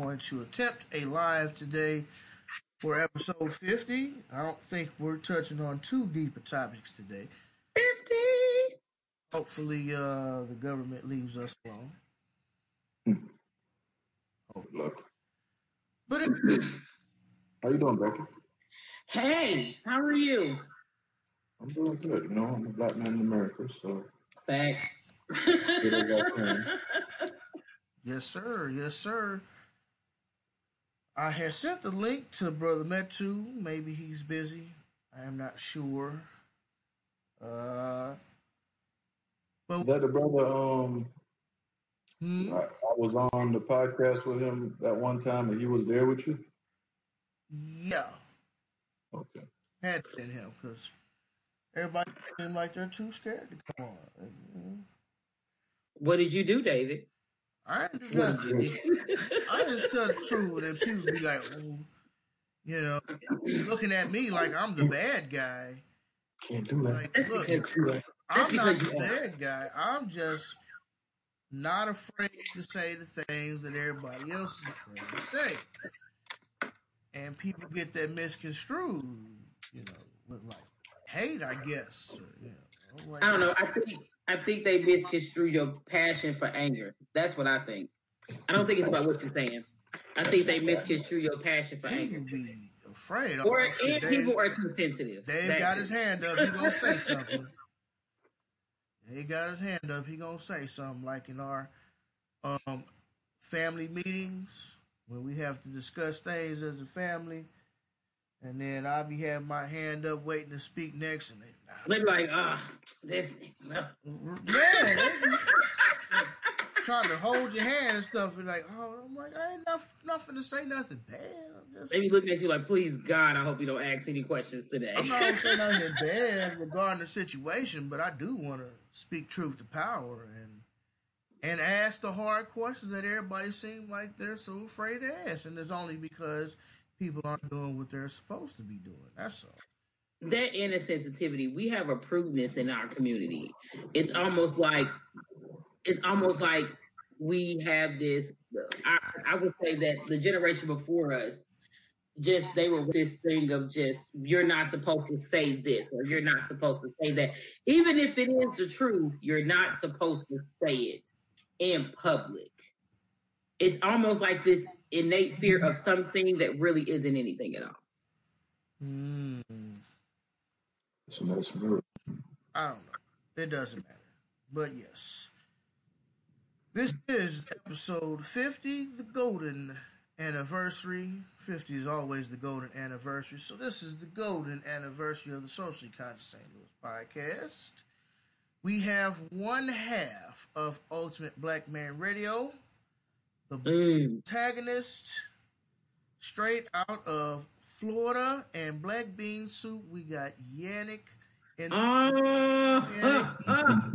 going to attempt a live today for episode 50. I don't think we're touching on too deep a topics today. 50! Hopefully, uh, the government leaves us alone. Oh, look. But it, How you doing, Becky? Hey, how are you? I'm doing good. You know, I'm a black man in America, so Thanks. Good as I can. yes, sir. Yes, sir. I had sent the link to Brother Metu. Maybe he's busy. I am not sure. Uh, but Is that the brother? Um, hmm? I, I was on the podcast with him that one time, and he was there with you. yeah, Okay. had to send him because everybody seemed like they're too scared to come on. what did you do, David? I ain't do What nothing. did you do? I just tell the truth, and people be like, "Ooh," you know, looking at me like I'm the bad guy. Can't do that. Like, That's look, because you are. I'm not the bad guy. I'm just not afraid to say the things that everybody else is afraid to say. And people get that misconstrued, you know, with like hate, I guess. Or, you know, like, I don't know. I think I think they misconstrue your passion for anger. That's what I think. I don't think it's about what you're saying. I think they misconstrue your passion for anger. be afraid. Or shit, and people are too sensitive. Dave got his hand up. He gonna say something. He got his hand up. He gonna say something like in our um, family meetings when we have to discuss things as a family, and then I'll be having my hand up waiting to speak next, and they, They be like, ah, this. No. yeah, trying to hold your hand and stuff. And like, oh, I'm like, I ain't not, nothing to say nothing bad. I'm just They be looking at you like, please God, I hope you don't ask any questions today. I'm not gonna say nothing bad regarding the situation, but I do want to speak truth to power and and ask the hard questions that everybody seems like they're so afraid to ask, and it's only because people aren't doing what they're supposed to be doing. That's all. That insensitivity, we have a prudeness in our community. It's almost like it's almost like we have this. I, I would say that the generation before us, just they were this thing of just you're not supposed to say this or you're not supposed to say that. Even if it is the truth, you're not supposed to say it in public. It's almost like this innate fear of something that really isn't anything at all. Mm, So that's good. I don't know. It doesn't matter. But yes, this is episode 50, the golden anniversary. 50 is always the golden anniversary. So this is the golden anniversary of the Socially Conscious St. Louis podcast. We have one half of Ultimate Black Man Radio, the Mm. protagonist straight out of Florida and Black Bean Soup. We got Yannick and Oh, Yeah. ah,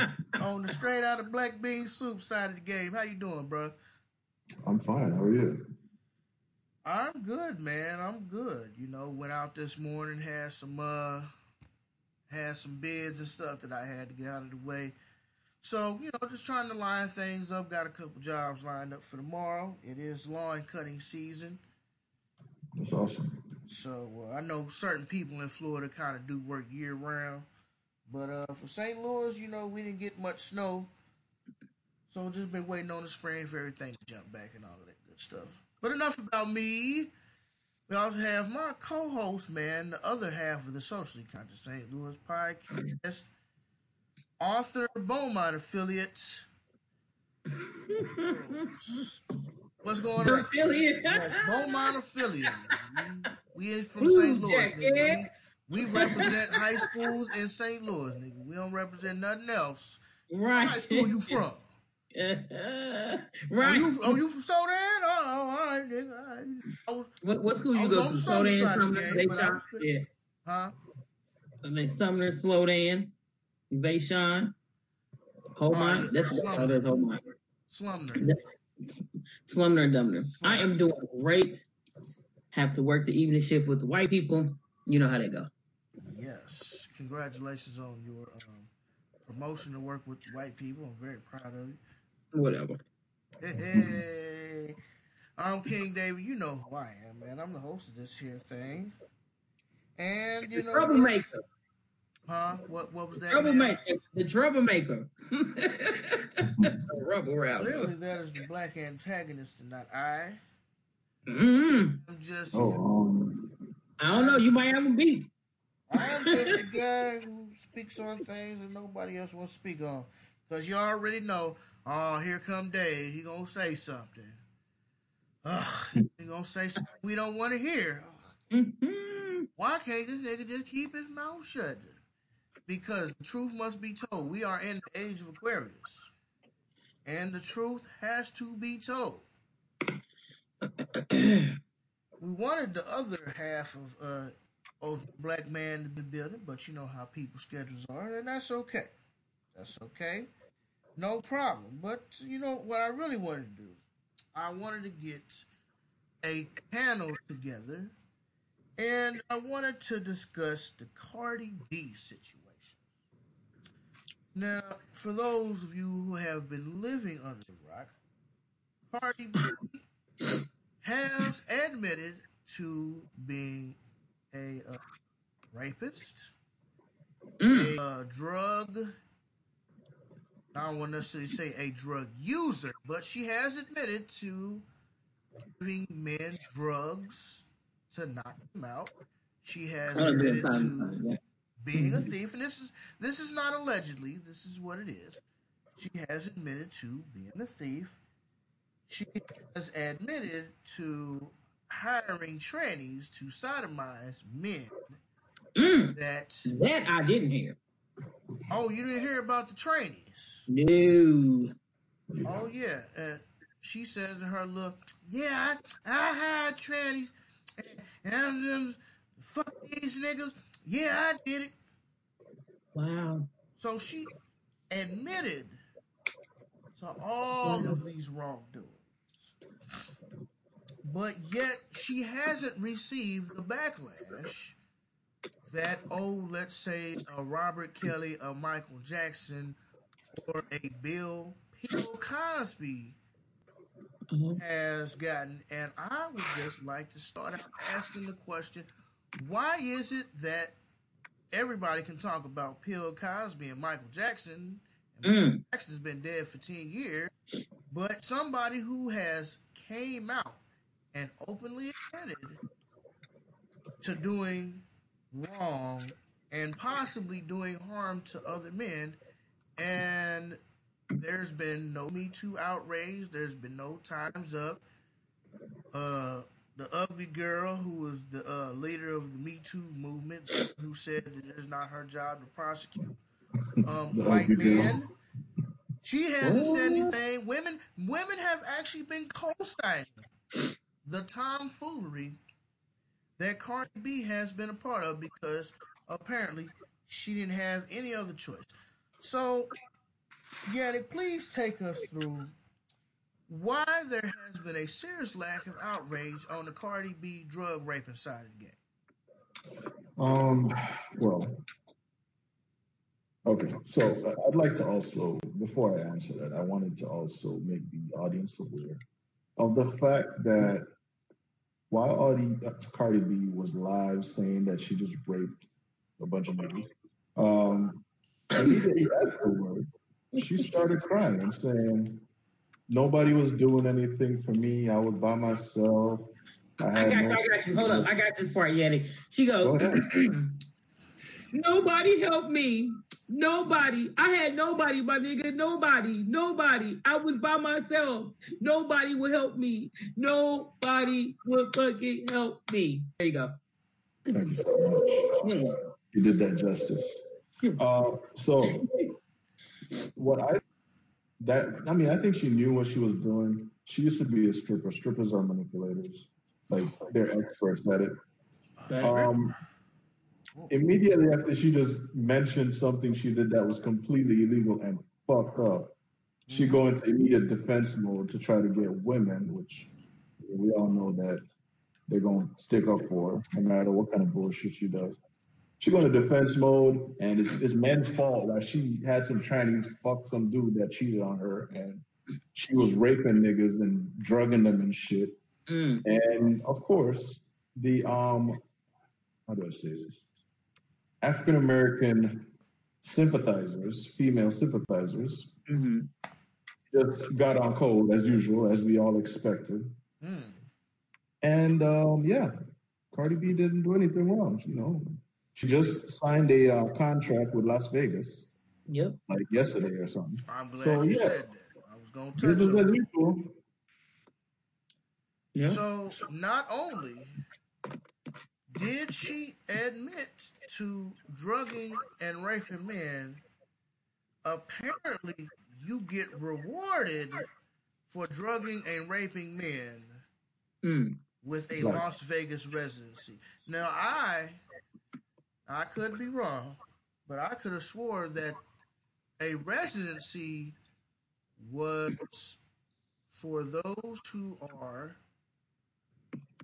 ah. on the straight out of Black Bean Soup side of the game. How you doing, bro? I'm fine. How are you? I'm good, man. I'm good. You know, went out this morning, had some uh had some bids and stuff that I had to get out of the way. So, you know, just trying to line things up. Got a couple jobs lined up for tomorrow. It is lawn cutting season. That's awesome. So uh, I know certain people in Florida kind of do work year round, but uh, for St. Louis, you know, we didn't get much snow, so just been waiting on the spring for everything to jump back and all of that good stuff. But enough about me. We also have my co-host, man, the other half of the Socially Conscious St. Louis podcast, author, Beaumont affiliate. What's going on? Affiliate. Yes, Beaumont affiliate. We, we from St. Louis, nigga. We, we represent high schools in St. Louis, nigga. We don't represent nothing else. right. What high school you from? right. Oh, you, oh, you from Soldan? Oh, oh, all right, nigga. All right. Was- what, what school you go to? the Slow southern down, side of the Sumner, game, they I was- Yeah. huh? And then Sumner, Slow down, Vashon, Holmont. Right. That's Slum. oh, Slumner. Slumner and Dumner. I am doing great. Have to work the evening shift with the white people. You know how they go. Yes. Congratulations on your um, promotion to work with white people. I'm very proud of you. Whatever. Hey, hey. I'm King David. You know who I am, man. I'm the host of this here thing. And you The know, troublemaker. Huh? What what was that? man? Troublemaker. The troublemaker. A rebel rouser. Clearly, that is the black antagonist, and not I. Mm, I'm just, Oh, um, I don't know. You might have a beat. I'm just a guy who speaks on things that nobody else wants to speak on. Cause you already know. Oh, here come Dave. He gonna say something. Ugh, he gonna say something we don't want to hear. Mhm. Why can't this nigga just keep his mouth shut? Because the truth must be told. We are in the age of Aquarius. And the truth has to be told. we wanted the other half of uh old black man to be building, but you know how people's schedules are, and that's okay. That's okay. No problem. But you know what I really wanted to do? I wanted to get a panel together and I wanted to discuss the Cardi B situation. Now, for those of you who have been living under the rock, Cardi B has admitted to being a uh, rapist, Mm. a uh, drug. I don't want to necessarily say a drug user, but she has admitted to giving men drugs to knock them out. She has I don't do admitted to. Being a thief, and this is this is not allegedly. This is what it is. She has admitted to being a thief. She has admitted to hiring trannies to sodomize men. Mm. That That I didn't hear. oh, you didn't hear about the trannies? No. Oh yeah, uh, she says in her look, yeah, I, I hired trannies, and, and um, fuck these niggas. Yeah, I did it. Wow. So she admitted to all of these wrongdoings. But yet she hasn't received the backlash that, oh, let's say a Robert Kelly, a Michael Jackson, or a Bill Bill Cosby Mhm. has gotten. And I would just like to start out asking the question why is it that everybody can talk about Bill Cosby and Michael Jackson? And Michael Mm. Jackson's been dead for 10 years, but somebody who has came out and openly admitted to doing wrong and possibly doing harm to other men and there's been no Me Too outrage. There's been no Times Up. Uh, the ugly girl who was the uh, leader of the Me Too movement, who said that it is not her job to prosecute um, white girl. men. She hasn't said anything. Women, women have actually been co-signing the tomfoolery that Cardi B has been a part of because apparently she didn't have any other choice. So, Yannick, please take us through why there has been a serious lack of outrage on the Cardi B drug raping side of the game. Um, well, okay. So I'd like to also, before I answer that, I wanted to also make the audience aware of the fact that while Audi, uh, Cardi B was live saying that she just raped a bunch of niggas, um, afterward, she started crying and saying, Nobody was doing anything for me. I was by myself. I I got no you. I got you. Hold up. I got this part, Yannick. She goes, ahead. Nobody helped me. Nobody. I had nobody, my nigga. Nobody. Nobody. I was by myself. Nobody would help me. Nobody would fucking help me. There you go. Thank you so much. You did that justice. Uh, so, what I that I mean, I think she knew what she was doing. She used to be a stripper. Strippers are manipulators. Like they're experts at it. Um, immediately after she just mentioned something she did that was completely illegal and fucked up, she go into immediate defense mode to try to get women, which we all know that they're gonna stick up for her, no matter what kind of bullshit she does. She went into defense mode, and it's, it's men's fault that she had some trannies fuck some dude that cheated on her, and she was raping niggas and drugging them and shit. Mm. And of course, the um, how do I say this? African American sympathizers, female sympathizers, hmm just got on cold as usual, as we all expected. Hmm. And um, yeah, Cardi B didn't do anything wrong. You know, she just signed a uh, contract with Las Vegas Yep. like yesterday or something. I'm glad So, you yeah. said that. I was gonna touch Business on as usual. Yeah. So not only did she admit to drugging and raping men, apparently you get rewarded for drugging and raping men Mm. with a Right. Las Vegas residency. Now I I could be wrong, but I could have swore that a residency was for those who are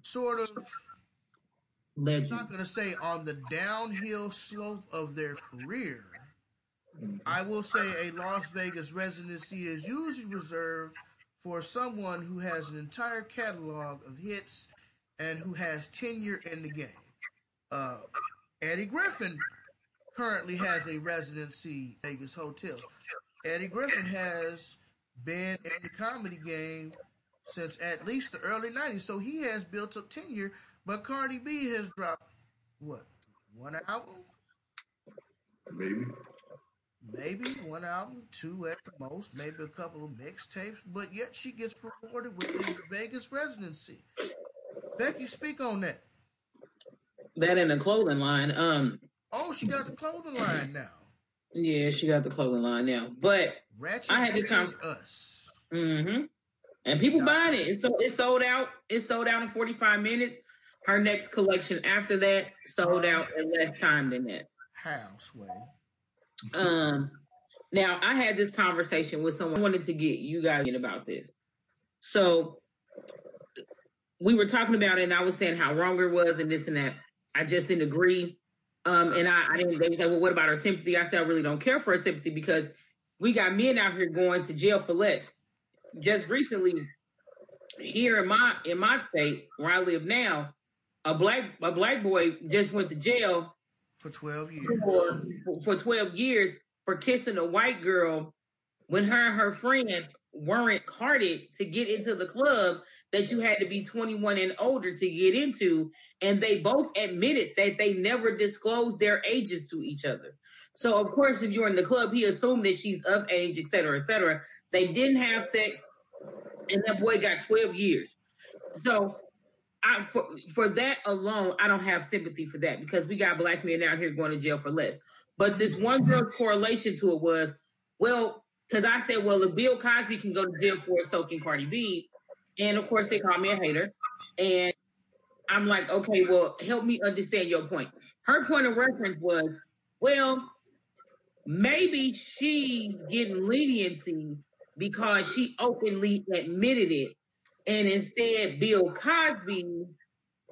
sort of I'm not going to say on the downhill slope of their career. I will say a Las Vegas residency is usually reserved for someone who has an entire catalog of hits and who has tenure in the game. Uh, Eddie Griffin currently has a residency at Vegas Hotel. Eddie Griffin has been in the comedy game since at least the early 90s, so he has built up tenure. But Cardi B has dropped, what, one album? Maybe. Maybe one album, two at the most, maybe a couple of mixtapes, but yet she gets rewarded with the Vegas residency. Becky, speak on that. That in the clothing line. Um. Oh, she got the clothing line now. Yeah, she got the clothing line now. But Ratchet I had this con- Us. hmm And people buying it. So it sold out. It sold out in 45 minutes. Her next collection after that sold out in less time than that. How, Sway? Um now I had this conversation with someone I wanted to get you guys in about this. So we were talking about it and I was saying how wrong it was and this and that. I just didn't agree. Um and I, I didn't they was like, well, what about our sympathy? I said I really don't care for our sympathy because we got men out here going to jail for less. Just recently, here in my in my state where I live now, a black a black boy just went to jail For 12 years. for, for 12 years for kissing a white girl when her and her friend weren't carded to get into the club that you had to be 21 and older to get into and they both admitted that they never disclosed their ages to each other. So of course if you're in the club he assumed that she's of age et cetera et cetera. They didn't have sex and that boy got 12 years. So I, for, for that alone, I don't have sympathy for that because we got black men out here going to jail for less. But this one girl's correlation to it was, well, because I said, well, if Bill Cosby can go to jail for soaking Cardi B, and of course they call me a hater, and I'm like, okay, well, help me understand your point. Her point of reference was, well, maybe she's getting leniency because she openly admitted it and instead, Bill Cosby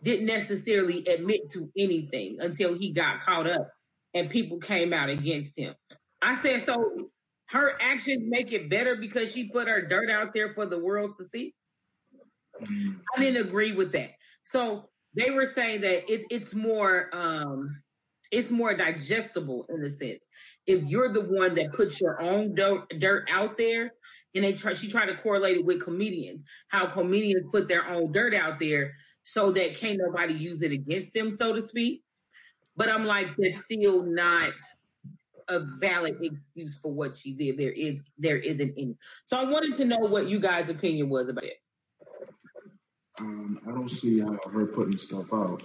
didn't necessarily admit to anything until he got caught up and people came out against him. I said, so her actions make it better because she put her dirt out there for the world to see? I didn't agree with that. So they were saying that it's it's more um it's more digestible in a sense. If you're the one that puts your own dirt, dirt out there, and they try, she tried to correlate it with comedians, how comedians put their own dirt out there so that can't nobody use it against them, so to speak. But I'm like, that's still not a valid excuse for what she did. There is there isn't any. So I wanted to know what you guys' opinion was about it. Um, I don't see how her putting stuff out.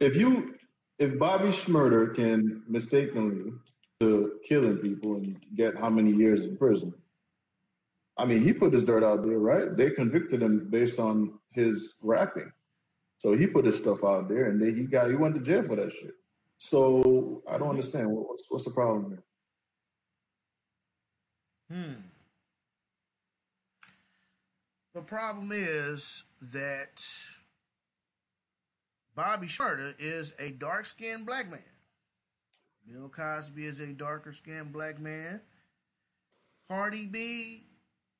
If you, if Bobby Shmurda can mistakenly to killing people and get how many years in prison, I mean, he put his dirt out there, right? They convicted him based on his rapping, so he put his stuff out there, and then he got he went to jail for that shit. So I don't understand What- what's what's the problem there. Hmm. The problem is that Bobby Shmurda is a dark skinned black man. Bill Cosby is a darker skinned black man. Cardi B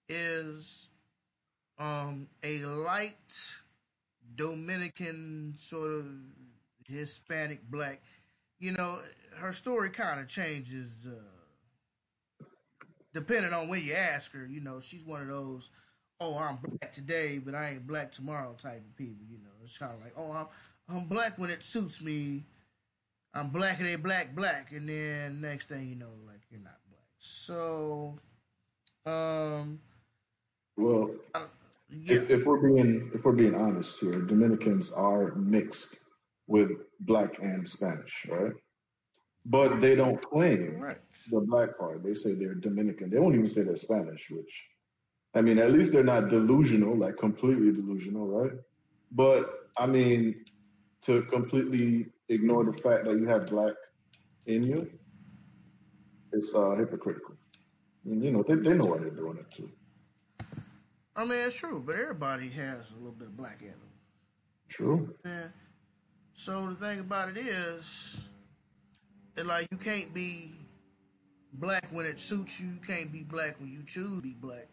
is um, a light Dominican sort of Hispanic black. You know, her story kind of changes uh, depending on when you ask her. You know, she's one of those, oh, I'm black today, but I ain't black tomorrow type of people. You know, it's kind of like, oh, I'm I'm black when it suits me. I'm black and they black black, and then next thing you know, like you're not black. So, um, well, yeah. if, if we're being if we're being honest here, Dominicans are mixed with black and Spanish, right? But they don't claim right. the black part. They say they're Dominican. They won't even say they're Spanish, which I mean, at least they're not delusional, like completely delusional, right? But I mean, to completely ignore the fact that you have black in you, it's uh, hypocritical. Mean, you know, they, they know why they're doing it too. I mean, it's true, but everybody has a little bit of black in them. True. Yeah. So the thing about it is, it like you can't be black when it suits you. You can't be black when you choose to be black.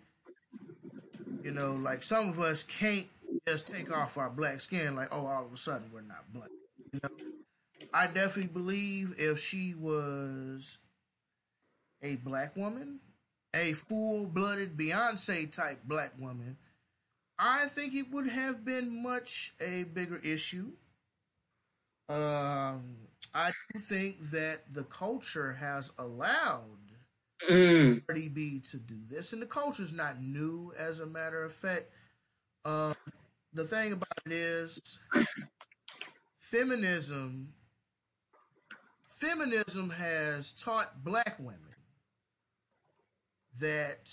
You know, like some of us can't just take off our black skin like, oh, all of a sudden we're not black. You know? I definitely believe if she was a black woman, a full blooded Beyonce type black woman, I think it would have been much a bigger issue. Um, I do think that the culture has allowed mm. Cardi B to do this, and the culture is not new. As a matter of fact, um, the thing about it is feminism feminism has taught black women that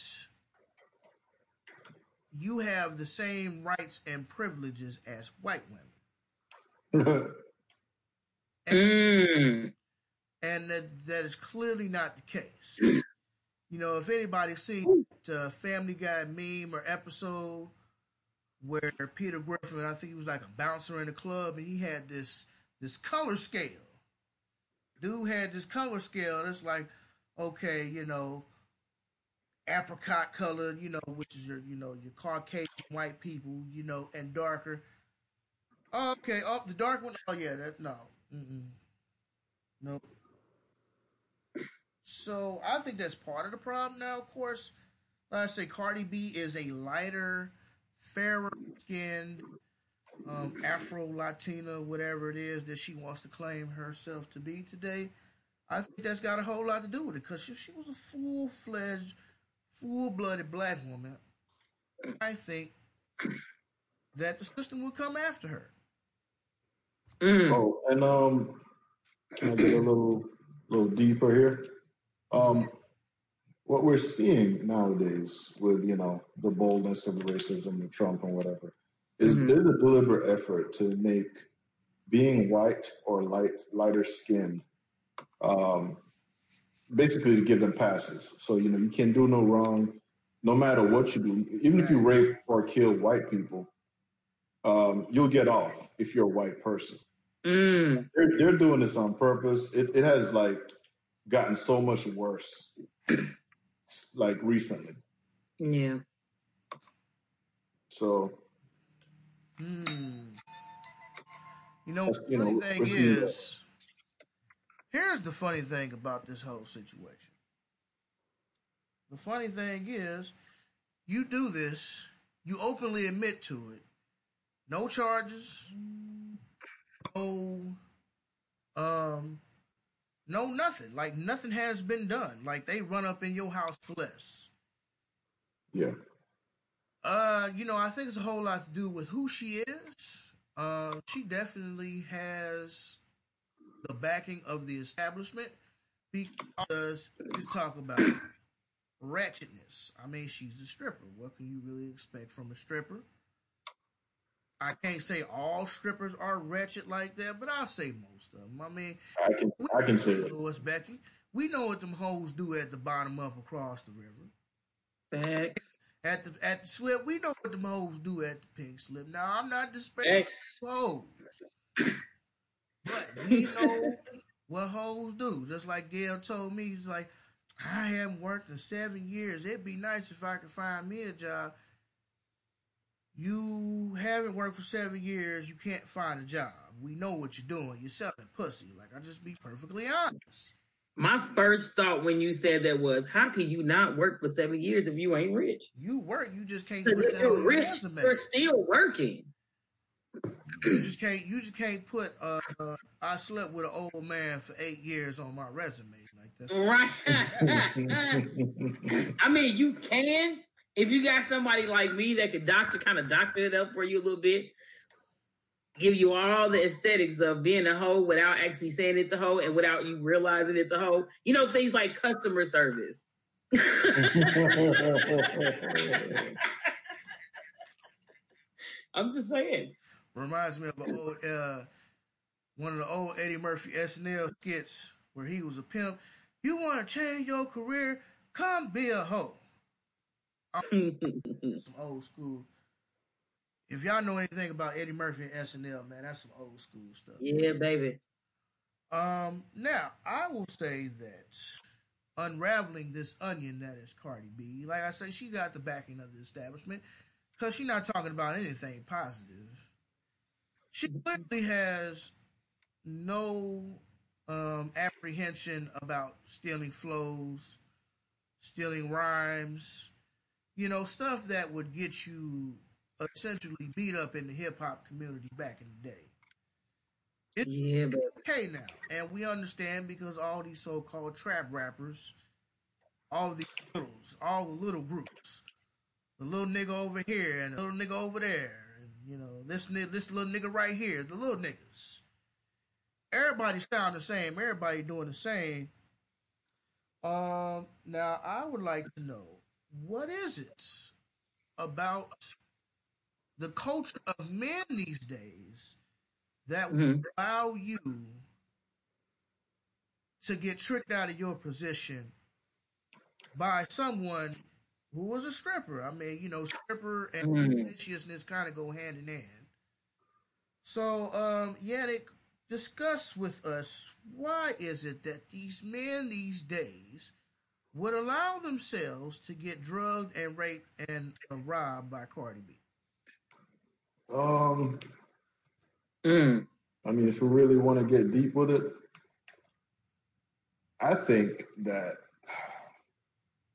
you have the same rights and privileges as white women. and, mm. and that, that is clearly not the case. You know, if anybody's seen the Family Guy meme or episode where Peter Griffin, I think he was like a bouncer in the club, and he had this this color scale. Dude had this color scale that's like, okay, you know, apricot color, you know, which is your, you know, your Caucasian white people, you know, and darker. Okay, oh, the dark one. Oh yeah, that no, Mm-mm. nope. So I think that's part of the problem. Now, of course, like I say, Cardi B is a lighter fairer skinned, um, Afro Latina, whatever it is that she wants to claim herself to be today. I think that's got a whole lot to do with it because if she was a full fledged, full blooded black woman, I think that the system would come after her. Mm. Oh, and um, can I get a little, little deeper here? Um, what we're seeing nowadays with you know the boldness of racism and Trump and whatever is mm-hmm. there's a deliberate effort to make being white or light lighter skinned um, basically to give them passes. So you know you can do no wrong, no matter what you do. Even if you rape or kill white people, um, you'll get off if you're a white person. Mm. They're, they're doing this on purpose. It, it has like gotten so much worse like recently. Yeah. So. Hmm. You know, the funny know, thing is, here's the funny thing about this whole situation. The funny thing is, you do this, you openly admit to it, no charges, no um no, nothing. Like nothing has been done. Like they run up in your house for less. Yeah. Uh, you know, I think it's a whole lot to do with who she is. Uh, she definitely has the backing of the establishment because let's talk about ratchetness. I mean, she's a stripper. What can you really expect from a stripper? I can't say all strippers are wretched like that, but I'll say most of them. I mean, I can I can say that. Louis Becky, we know what them hoes do at the bottom up across the river. Thanks. At the at the slip, we know what them hoes do at the pink slip. Now I'm not disparaging hoes, but we know what hoes do. Just like Gail told me, he's like, I haven't worked in seven years. It'd be nice if I could find me a job you haven't worked for seven years, you can't find a job. We know what you're doing. You're selling pussy. Like I'll just be perfectly honest. My first thought when you said that was, how can you not work for seven years if you ain't rich? You work, you just can't put that you're on your rich, resume. you're still working. You just can't. You just can't put. Uh, uh, I slept with an old man for eight years on my resume. Like that. Right. I mean, you can if you got somebody like me that could doctor kind of doctor it up for you a little bit, give you all the aesthetics of being a hoe without actually saying it's a hoe and without you realizing it's a hoe. You know, things like customer service. I'm just saying. reminds me of an old, uh, one of the old Eddie Murphy SNL skits where he was a pimp. You want to change your career? Come be a hoe. Some old school. If y'all know anything about Eddie Murphy and SNL, man, that's some old school stuff. yeah, baby. Um, now I will say that unraveling this onion that is Cardi B, like I say, she got the backing of the establishment because she's not talking about anything positive. She clearly has no um, apprehension about stealing flows, stealing rhymes, you know, stuff that would get you essentially beat up in the hip hop community back in the day. It's Yeah, baby. okay now, and we understand because all these so-called trap rappers, all the littles, all the little groups, the little nigga over here and the little nigga over there, and you know this this little nigga right here, the little niggas. Everybody sound the same. Everybody doing the same. Um, now I would like to know what is it about the culture of men these days that will Mhm. allow you to get tricked out of your position by someone who was a stripper. I mean, you know, stripper and Mhm. viciousness kind of go hand in hand. So, um, Yannick, discuss with us why is it that these men these days would allow themselves to get drugged and raped and uh, robbed by Cardi B? um, Mm. I mean, if you really want to get deep with it, I think that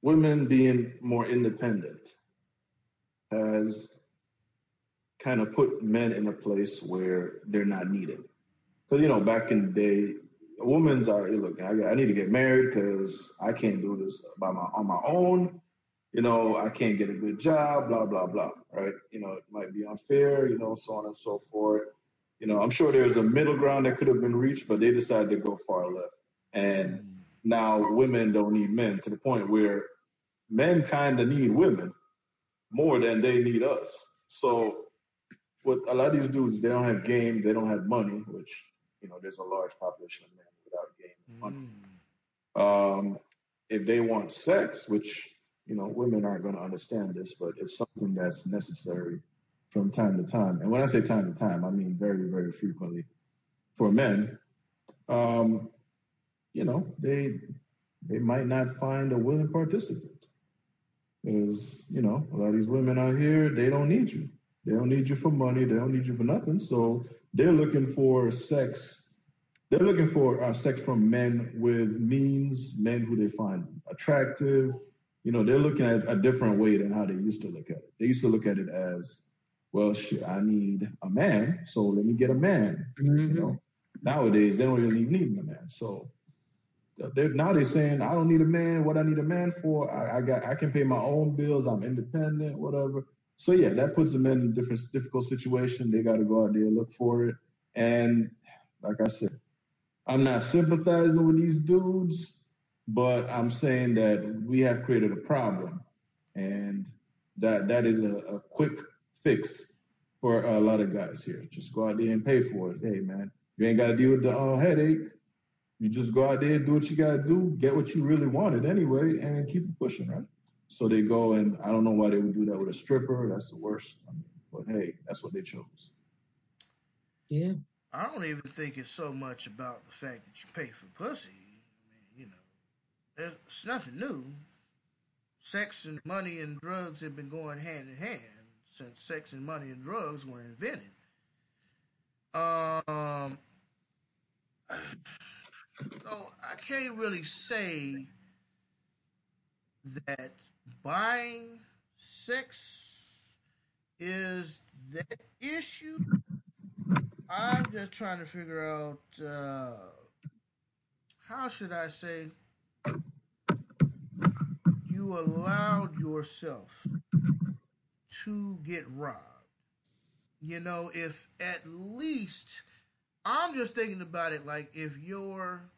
women being more independent has kind of put men in a place where they're not needed. Because, you know, back in the day, women's are, hey, look, I, I need to get married because I can't do this by my on my own. You know, I can't get a good job, blah, blah, blah, right? You know, it might be unfair, you know, so on and so forth. You know, I'm sure there's a middle ground that could have been reached, but they decided to go far left. And now women don't need men to the point where men kind of need women more than they need us. So, with a lot of these dudes, they don't have game, they don't have money, which, you know, there's a large population of men Mm. Um, if they want sex, which you know women aren't going to understand this, but it's something that's necessary from time to time. And when I say time to time, I mean very, very frequently for men. Um, you know, they they might not find a willing participant because you know a lot of these women out here they don't need you. They don't need you for money. They don't need you for nothing. So they're looking for sex they're looking for uh, sex from men with means, men who they find attractive. You know, they're looking at a different way than how they used to look at it. They used to look at it as, well, shit, I need a man, so let me get a man. You Mhm. know, nowadays they don't really need a man. So they're now they're saying, I don't need a man. What I need a man for? I, I got, I can pay my own bills. I'm independent, whatever. So yeah, that puts them in a different, difficult situation. They got to go out there and look for it. And like I said, I'm not sympathizing with these dudes, but I'm saying that we have created a problem, and that that is a, a quick fix for a lot of guys here. Just go out there and pay for it. Hey, man, you ain't got to deal with the uh, headache. You just go out there, and do what you got to do, get what you really wanted anyway, and keep pushing, right? So they go, and I don't know why they would do that with a stripper. That's the worst. I mean, but hey, that's what they chose. Yeah. I don't even think it's so much about the fact that you pay for pussy. I mean, you know, it's nothing new. Sex and money and drugs have been going hand in hand since sex and money and drugs were invented. Um, so I can't really say that buying sex is that issue. I'm just trying to figure out uh, how should I say you allowed yourself to get robbed. You know, if at least I'm just thinking about it like if you're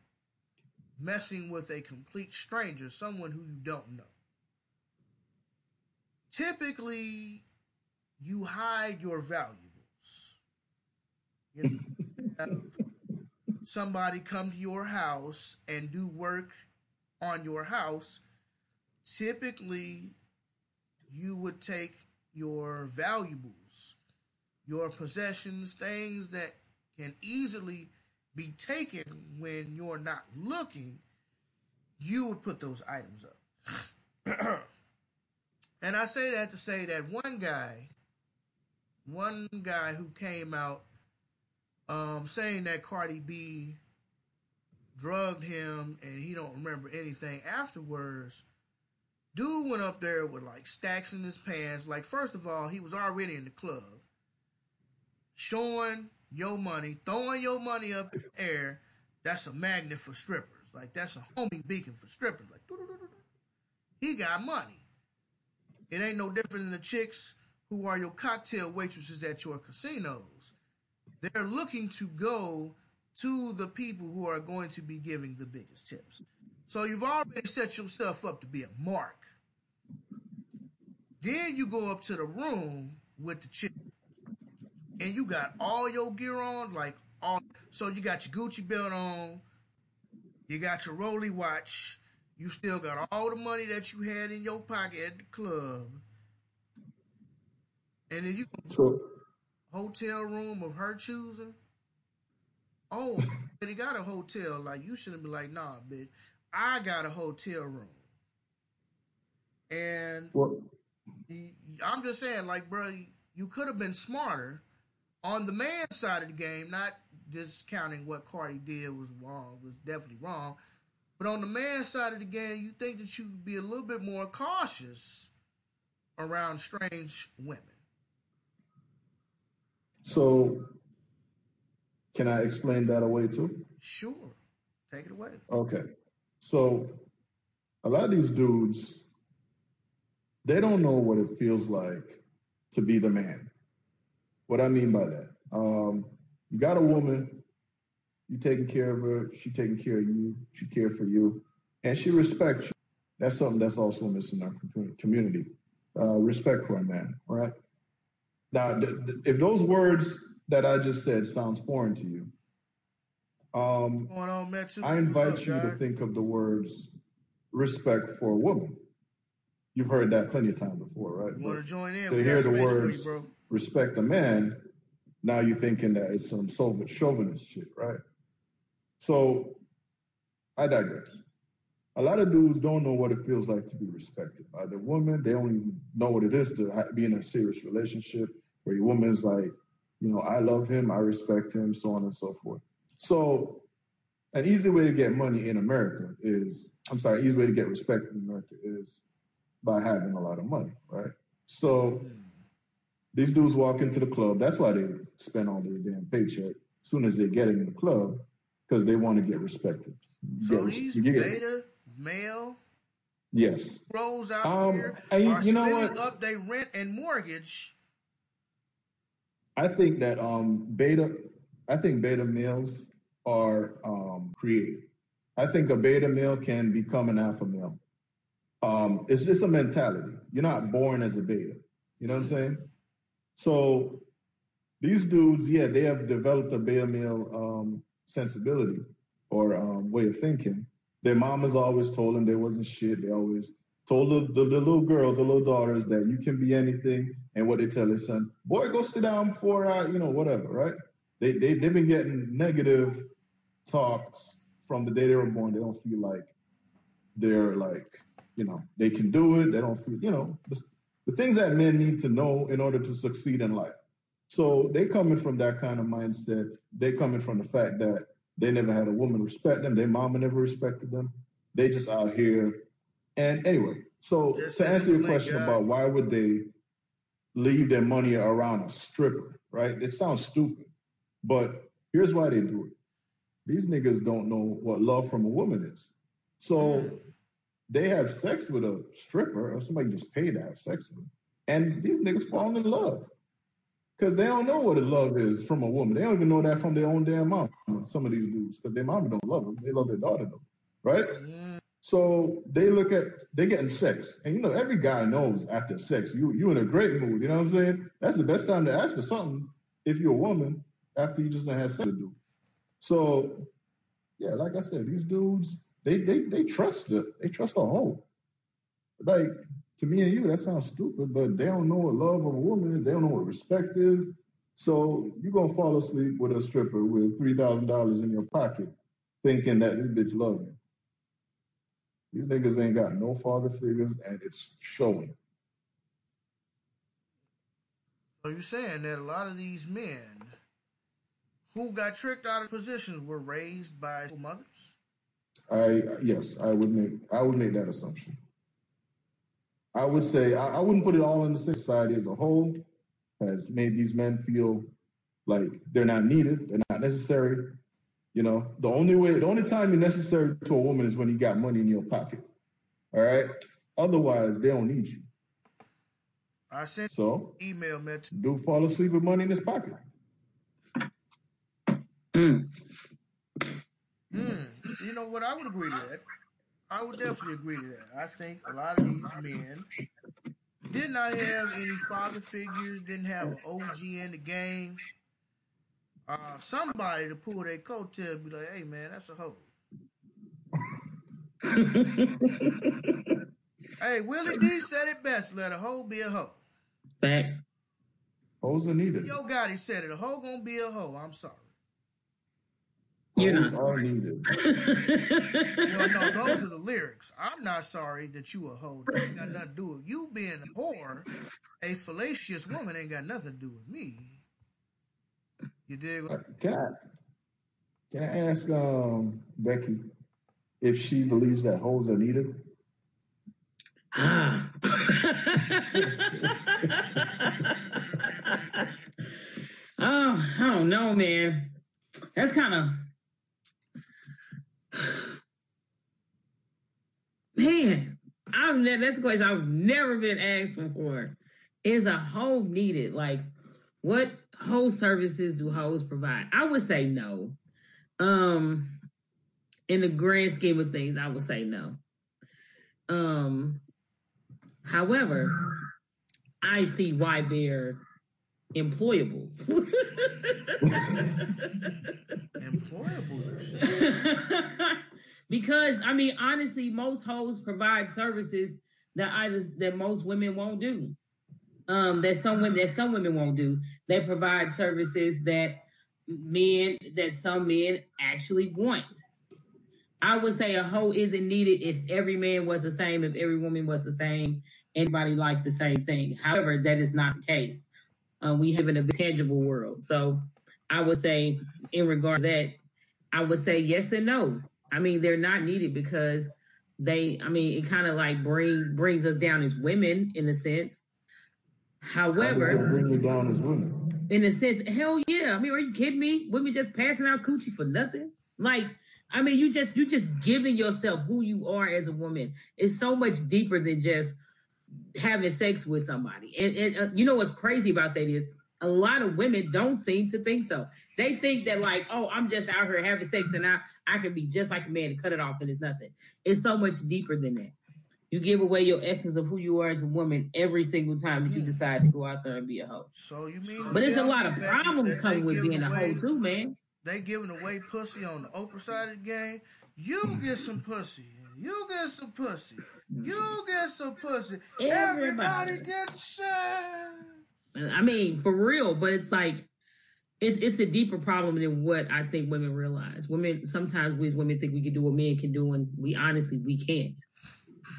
messing with a complete stranger, someone who you don't know. Typically, you hide your valuables. Somebody come to your house and do work on your house. Typically, you would take your valuables, your possessions, things that can easily be taken when you're not looking, you would put those items up. and I say that to say that one guy, one guy who came out um, saying that Cardi B drugged him and he don't remember anything afterwards. Dude went up there with like stacks in his pants. Like, first of all, he was already in the club, showing your money, throwing your money up in the air. That's a magnet for strippers. Like, that's a homing beacon for strippers. Like, he got money. It ain't no different than the chicks who are your cocktail waitresses at your casinos. They're looking to go to the people who are going to be giving the biggest tips. So you've already set yourself up to be a mark. Then you go up to the room with the chick, and you got all your gear on, like all. So you got your Gucci belt on, you got your Rolly watch, you still got all the money that you had in your pocket at the club, and then you So hotel room of her choosing. Oh, but he got a hotel. Like you shouldn't be like, nah, bitch. I got a hotel room, and I'm just saying, like, bro, you could have been smarter on the man side of the game. Not discounting what Cardi did was wrong, was definitely wrong. But on the man side of the game, you think that you could be a little bit more cautious around strange women. So can I explain that away too? Sure, take it away. Okay. So a lot of these dudes, they don't know what it feels like to be the man. What I mean by that, um, you got a woman, you taking care of her, she taking care of you, she care for you, and she respects you. That's something that's also missing in our community. Uh, respect for a man, right? Now, th- th- if those words that I just said sounds foreign to you, um, What's going on? I invite up, you to think of the words respect for a woman. You've heard that plenty of times before, right? You want to join in? to We hear the words you, respect a man, now you're thinking that it's some Soviet chauvinist shit, right? So I digress. A lot of dudes don't know what it feels like to be respected by the woman. They even know what it is to be in a serious relationship where your woman's like, you know, I love him, I respect him, so on and so forth. So an easy way to get money in America is, I'm sorry, easy way to get respect in America is by having a lot of money, right? So these dudes walk into the club. That's why they spend all their damn paycheck as soon as they get in the club because they want to get respected. So get these get- beta male yes. bros out Um, here and you- are you know spending what? up their rent and mortgage. I think that um, beta, I think beta males are um, creative. I think a beta male can become an alpha male. Um, it's just a mentality. You're not born as a beta. You know what I'm saying? So these dudes, yeah, they have developed a beta male um, sensibility or um, way of thinking. Their mamas always told them they wasn't shit. They always told the, the, the little girls, the little daughters, that you can be anything. And what they tell their son, boy, go sit down for, uh, you know, whatever, right? They, they, they've been getting negative talks from the day they were born. They don't feel like they're like, you know, they can do it. They don't feel, you know, the, the things that men need to know in order to succeed in life. So they coming from that kind of mindset. They coming from the fact that they never had a woman respect them. Their mama never respected them. They just out here. And anyway, so just to answer your question God. about why would they leave their money around a stripper, right? It sounds stupid, but here's why they do it. These niggas don't know what love from a woman is. So hmm. they have sex with a stripper or somebody just paid to have sex with them. And these niggas fall in love. Because they don't know what a love is from a woman. They don't even know that from their own damn mom. Some of these dudes, because their mama don't love them. They love their daughter though, right? Hmm. So they look at they getting sex, and you know every guy knows after sex you you in a great mood. You know what I'm saying? That's the best time to ask for something if you're a woman after you just had sex to do. So yeah, like I said, these dudes they they they trust the they trust the hoe. Like to me and you, that sounds stupid, but they don't know what love of a woman is. They don't know what respect is. So you're gonna fall asleep with a stripper with three thousand dollars in your pocket, thinking that this bitch love you. These niggas ain't got no father figures, and it's showing. So you're saying that a lot of these men who got tricked out of positions were raised by mothers? I yes, I would make I would make that assumption. I would say I, I wouldn't put it all in the society as a whole has made these men feel like they're not needed, they're not necessary, you know, the only way, the only time you're necessary to a woman is when you got money in your pocket. All right. Otherwise, they don't need you. I sent so email man. Do fall asleep with money in his pocket. Mm. Mm. You know what? I would agree to that. I would definitely agree to that. I think a lot of these men did not have any father figures, didn't have an OG in the game uh, somebody to pull their coattail be like, hey man, that's a hoe. hey, Willie D said it best. Let a hoe be a hoe. Facts. Hoes are needed. Yo Gotti said it. A hoe gonna be a hoe. I'm sorry. You're not sorry. needed. well, no, those are the lyrics. I'm not sorry that you a hoe. That ain't got nothing to do with you being a whore. A fallacious woman ain't got nothing to do with me. You dig? Uh, can I can I ask um, Becky if she believes that hoes are needed? Ah. oh, I don't know, man. That's kind of man. I've never. That's a question I've never been asked before. Is a hoe needed? Like, what hoe services do hoes provide? I would say no. Um, in the grand scheme of things, I would say no. Um, however, I see why they're employable. employable. because I mean, honestly, most hoes provide services that either that most women won't do um, that some women that some women won't do. They provide services that men that some men actually want. I would say a hoe isn't needed if every man was the same, if every woman was the same, anybody liked the same thing. However, that is not the case. Um, we live in a tangible world. So I would say, in regard to that, I would say yes and no. I mean, they're not needed because they, I mean, it kind of like bring brings us down as women in a sense. However, bring you down as women. In a sense, hell yeah. I mean, are you kidding me? Women just passing out coochie for nothing? Like, I mean, you just you just giving yourself who you are as a woman. It's so much deeper than just having sex with somebody. And, and uh, you know what's crazy about that is a lot of women don't seem to think so. They think that like, oh, I'm just out here having sex and I I can be just like a man and cut it off and it's nothing. It's so much deeper than that. You give away your essence of who you are as a woman every single time that you hmm. decide to go out there and be a hoe. So you mean? But there's a lot of problems coming with being a hoe too, man. They giving away pussy on the Oprah side of the game. You get some pussy. You get some pussy. You get some pussy. Everybody, Everybody gets some. I mean, for real, but it's like it's it's a deeper problem than what I think women realize. Women sometimes we as women think we can do what men can do, and we honestly we can't.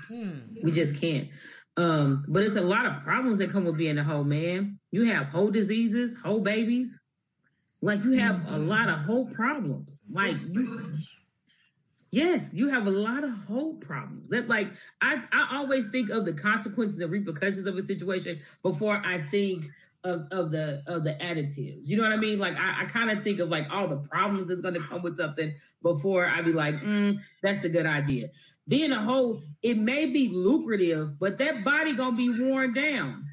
Hmm. We just can't. Um, but it's a lot of problems that come with being a whole man. You have whole diseases, whole babies. Like you have a lot of whole problems. Like you, yes, you have a lot of whole problems. That like I, I always think of the consequences and repercussions of a situation before I think of, of the of the additives. You know what I mean? Like I, I kind of think of like all the problems that's going to come with something before I be like, mm, that's a good idea. Being a hoe, it may be lucrative, but that body gonna be worn down.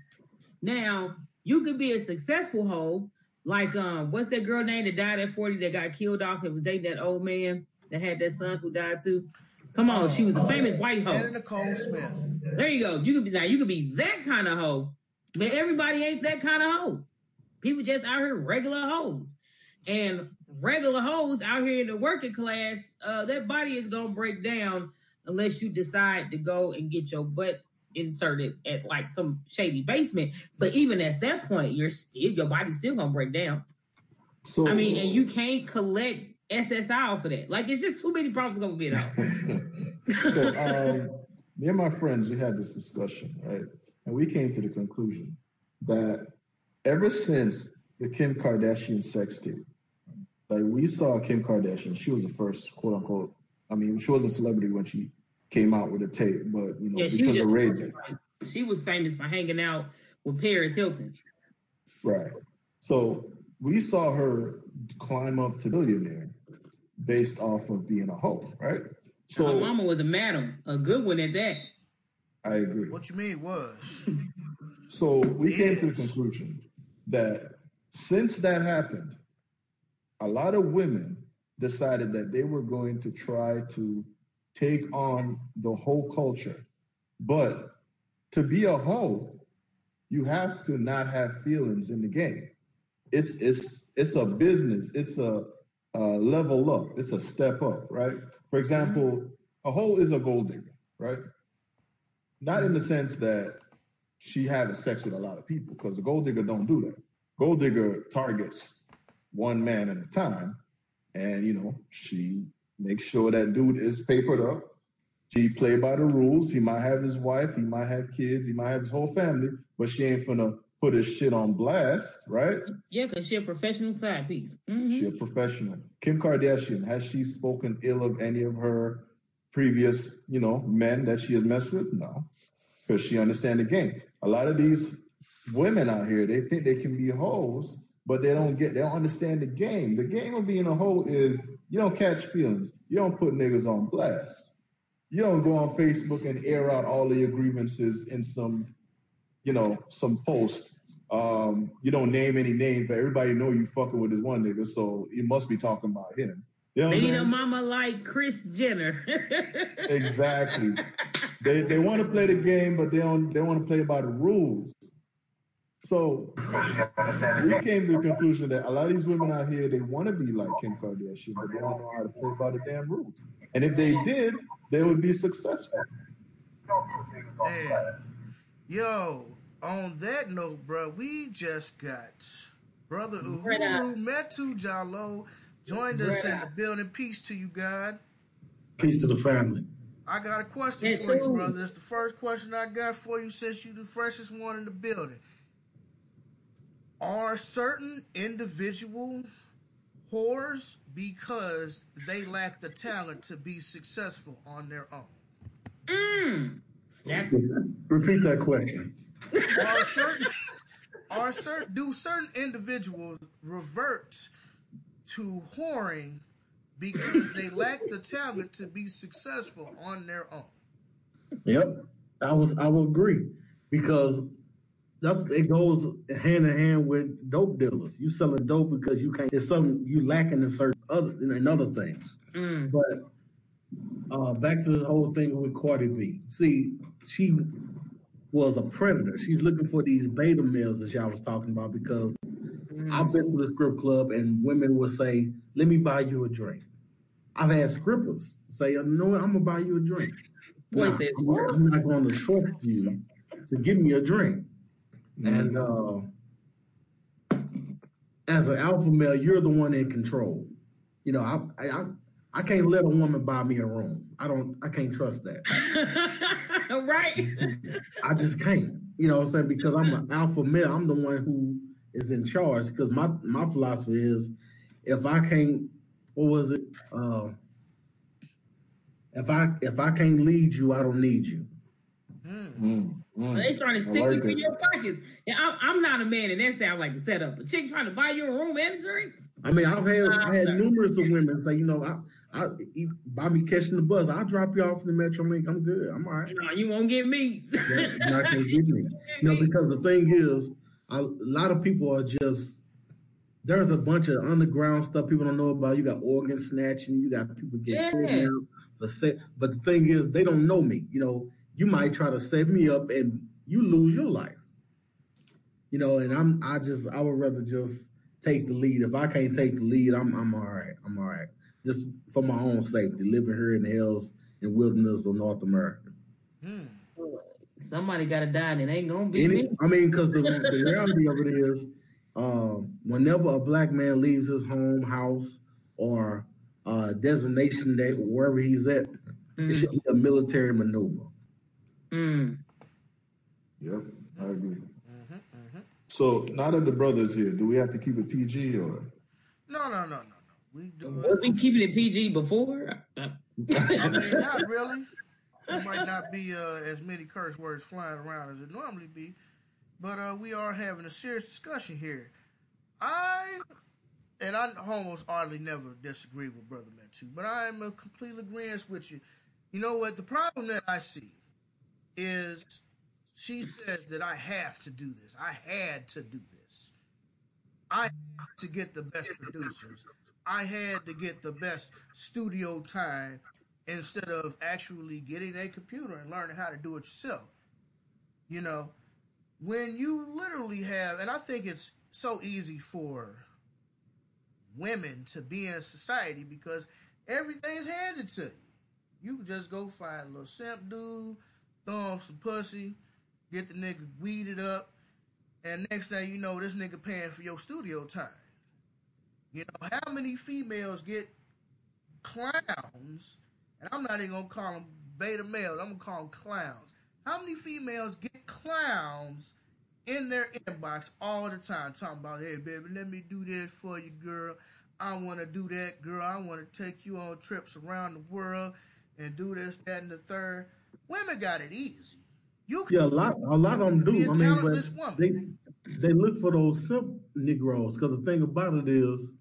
Now you could be a successful hoe, like um, what's that girl name that died at forty that got killed off and was dating that old man that had that son who died too. Come on, she was a famous white hoe. Anna Nicole Smith. There you go. You could be now. You could be that kind of hoe, but everybody ain't that kind of hoe. People just out here regular hoes, and regular hoes out here in the working class. Uh, that body is gonna break down unless you decide to go and get your butt inserted at like some shady basement. But even at that point, you're still your body's still gonna break down. So I mean, and you can't collect SSI for that. Like it's just too many problems gonna be out. so um, me and my friends we had this discussion, right? And we came to the conclusion that ever since the Kim Kardashian sex tape, like we saw Kim Kardashian, she was the first quote unquote. I mean, she was a celebrity when she came out with a tape, but you know, yeah, she because just of Ray she was famous for hanging out with Paris Hilton. Right. So we saw her climb up to billionaire based off of being a hoe, right? Her So mama was a madam, a good one at that. I agree. What you mean was? So we came to the conclusion that since that happened, a lot of women decided that they were going to try to take on the whole culture. But to be a hoe, you have to not have feelings in the game. It's it's it's a business. It's a, a level up. It's a step up, right? For example, a hoe is a gold digger, right? Not in the sense that she having sex with a lot of people, because the gold digger don't do that. Gold digger targets one man at a time, and you know she makes sure that dude is papered up. She play by the rules. He might have his wife, he might have kids, he might have his whole family, but she ain't finna put his shit on blast, right? Yeah, because she a professional side piece. Mhm. She a professional. Kim Kardashian, has she spoken ill of any of her previous, you know, men that she has messed with? No. Because she understand the game. A lot of these women out here, they think they can be hoes, but they don't get they don't understand the game. The game of being a hoe is you don't catch feelings. You don't put niggas on blast. You don't go on Facebook and air out all of your grievances in some, you know, some post. Um, you don't name any names, but everybody know you fucking with this one nigga, so you must be talking about him. You know what I'm Ain't a mama like Kris Jenner. Exactly. They they want to play the game, but they don't they want to play by the rules. So we came to the conclusion that a lot of these women out here they want to be like Kim Kardashian, but they don't know how to play by the damn rules. And if they did, they would be successful. Yeah. Yo, on that note, bro, we just got brother Brother. Uhuru Metu Jalo joined us in the building. Peace to you, God. Peace to the family. I got a question Me for you, too. brother. It's the first question I got for you since you the freshest one in the building. Are certain individual whores because they lack the talent to be successful on their own? mm. That's Repeat that question. are certain are certain do certain individuals revert to whoring because they lack the talent to be successful on their own? Yep, I was. I will agree because that's it goes hand in hand with dope dealers. You selling dope because you can't. It's something you lacking in certain other in other things. mm. But uh, back to the whole thing with Cardi B. See, she was a predator. She's looking for these beta males that y'all was talking about because I've been to the strip club and women will say, "Let me buy you a drink." I've had strippers say, "No, I'm gonna buy you a drink." Boy Now, says I'm, not, I'm not going to trust you to give me a drink. And uh, as an alpha male, you're the one in control. You know, I, I I can't let a woman buy me a room. I don't. I can't trust that. right? I just can't. You know what I'm saying? Because I'm an alpha male. I'm the one who is in charge. Because my my philosophy is, if I can't, what was it? Uh, if I if I can't lead you, I don't need you. Mm, mm. They trying to I stick like you in your pockets. And I'm, I'm not a man, and that sound like a setup. A chick trying to buy you a room and a drink. I mean, I've had I had numerous of women say, you know, I, I you buy me catching the bus. I'll drop you off in the Metro Link. I'm good. I'm all right. No, you won't get me. You're not gonna get me. You know, because the thing is, a lot of people are just there's a bunch of underground stuff people don't know about. You got organ snatching, you got people getting Yeah. kidnapped for se- but the thing is, they don't know me. You know, you might try to save me up and you lose your life. You know, and I'm I just I would rather just take the lead. If I can't take the lead, I'm I'm all right. I'm all right. Just for my own safety, living here in the hills and wilderness of North America. Hmm. Somebody got to die, and it ain't gonna be Any, me. I mean, because the, the reality of it is, um, whenever a black man leaves his home, house, or uh, designation that wherever he's at, it Mm, should be a military maneuver. Mm. Yep, I agree. hmm hmm So now that the brother's here, do we have to keep it PG or? No, no, no, no, no. We do Was it. we keeping it PG before? Uh, I mean, not really. There might not be uh, as many curse words flying around as it normally be, but uh, we are having a serious discussion here. I and I almost hardly never disagree with Brother Metu, but I am in complete agreement with you. You know what? The problem that I see is she says that I have to do this. I had to do this. I had to get the best producers. I had to get the best studio time instead of actually getting a computer and learning how to do it yourself. You know, when you literally have, and I think it's so easy for women to be in society because everything's handed to you. You just go find a little simp dude, throw him some pussy, get the nigga weeded up, and next thing you know, this nigga paying for your studio time. You know, how many females get clowns, and I'm not even gonna call them beta males, I'm gonna call them clowns. How many females get clowns in their inbox all the time talking about, hey baby, let me do this for you, girl. I wanna do that, girl. I wanna take you on trips around the world and do this, that, and the third. Women got it easy. You can Yeah, a lot, a lot of them do. I mean, but woman. they they look for those simp Negroes because the thing about it is,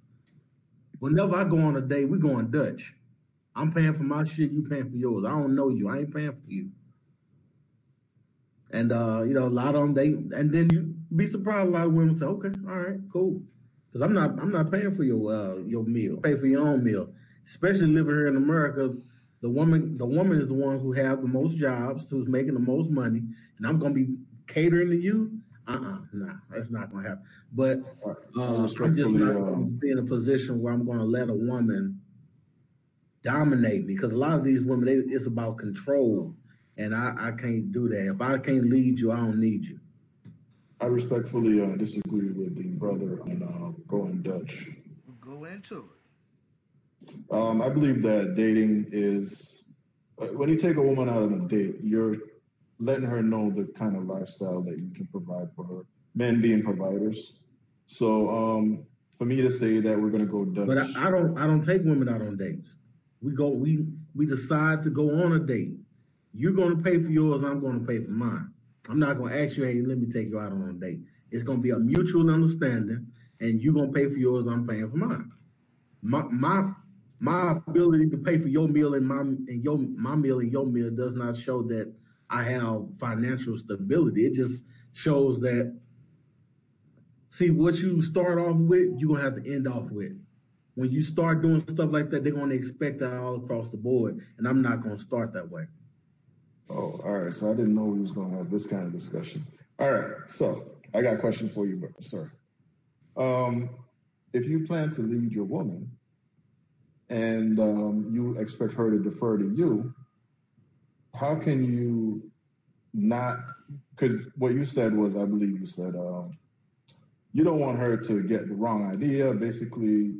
whenever I go on a date, we going Dutch. I'm paying for my shit, you paying for yours. I don't know you, I ain't paying for you. And uh, you know, a lot of them they and then you be surprised a lot of women say, Okay, all right, cool. Because I'm not I'm not paying for your uh your meal. Pay for your own meal. Especially living here in America, the woman the woman is the one who have the most jobs, who's making the most money, and I'm gonna be catering to you. Uh-uh, nah, that's not gonna happen. But I uh, I'm just not gonna be in a position where I'm gonna let a woman dominate me because a lot of these women, they, it's about control, and I, I can't do that. If I can't lead you, I don't need you. I respectfully uh, disagree with the brother on uh, going Dutch. go into it. Um, I believe that dating is uh, when you take a woman out on a date, you're letting her know the kind of lifestyle that you can provide for her. Men being providers. So um, for me to say that we're gonna go Dutch, But I, I don't I don't take women out on dates. We go we we decide to go on a date. You're gonna pay for yours, I'm gonna pay for mine. I'm not gonna ask you, hey, let me take you out on a date. It's gonna be a mutual understanding, and you're gonna pay for yours, I'm paying for mine. My my my ability to pay for your meal and my and your my meal and your meal does not show that I have financial stability. It just shows that see what you start off with, you're gonna have to end off with when you start doing stuff like that, they're going to expect that all across the board, and I'm not going to start that way. Oh, all right. So I didn't know we was gonna have this kind of discussion. All right. So I got a question for you, sir. Um, if you plan to lead your woman and um, you expect her to defer to you, how can you not? Because what you said was, I believe you said, um, you don't want her to get the wrong idea. Basically,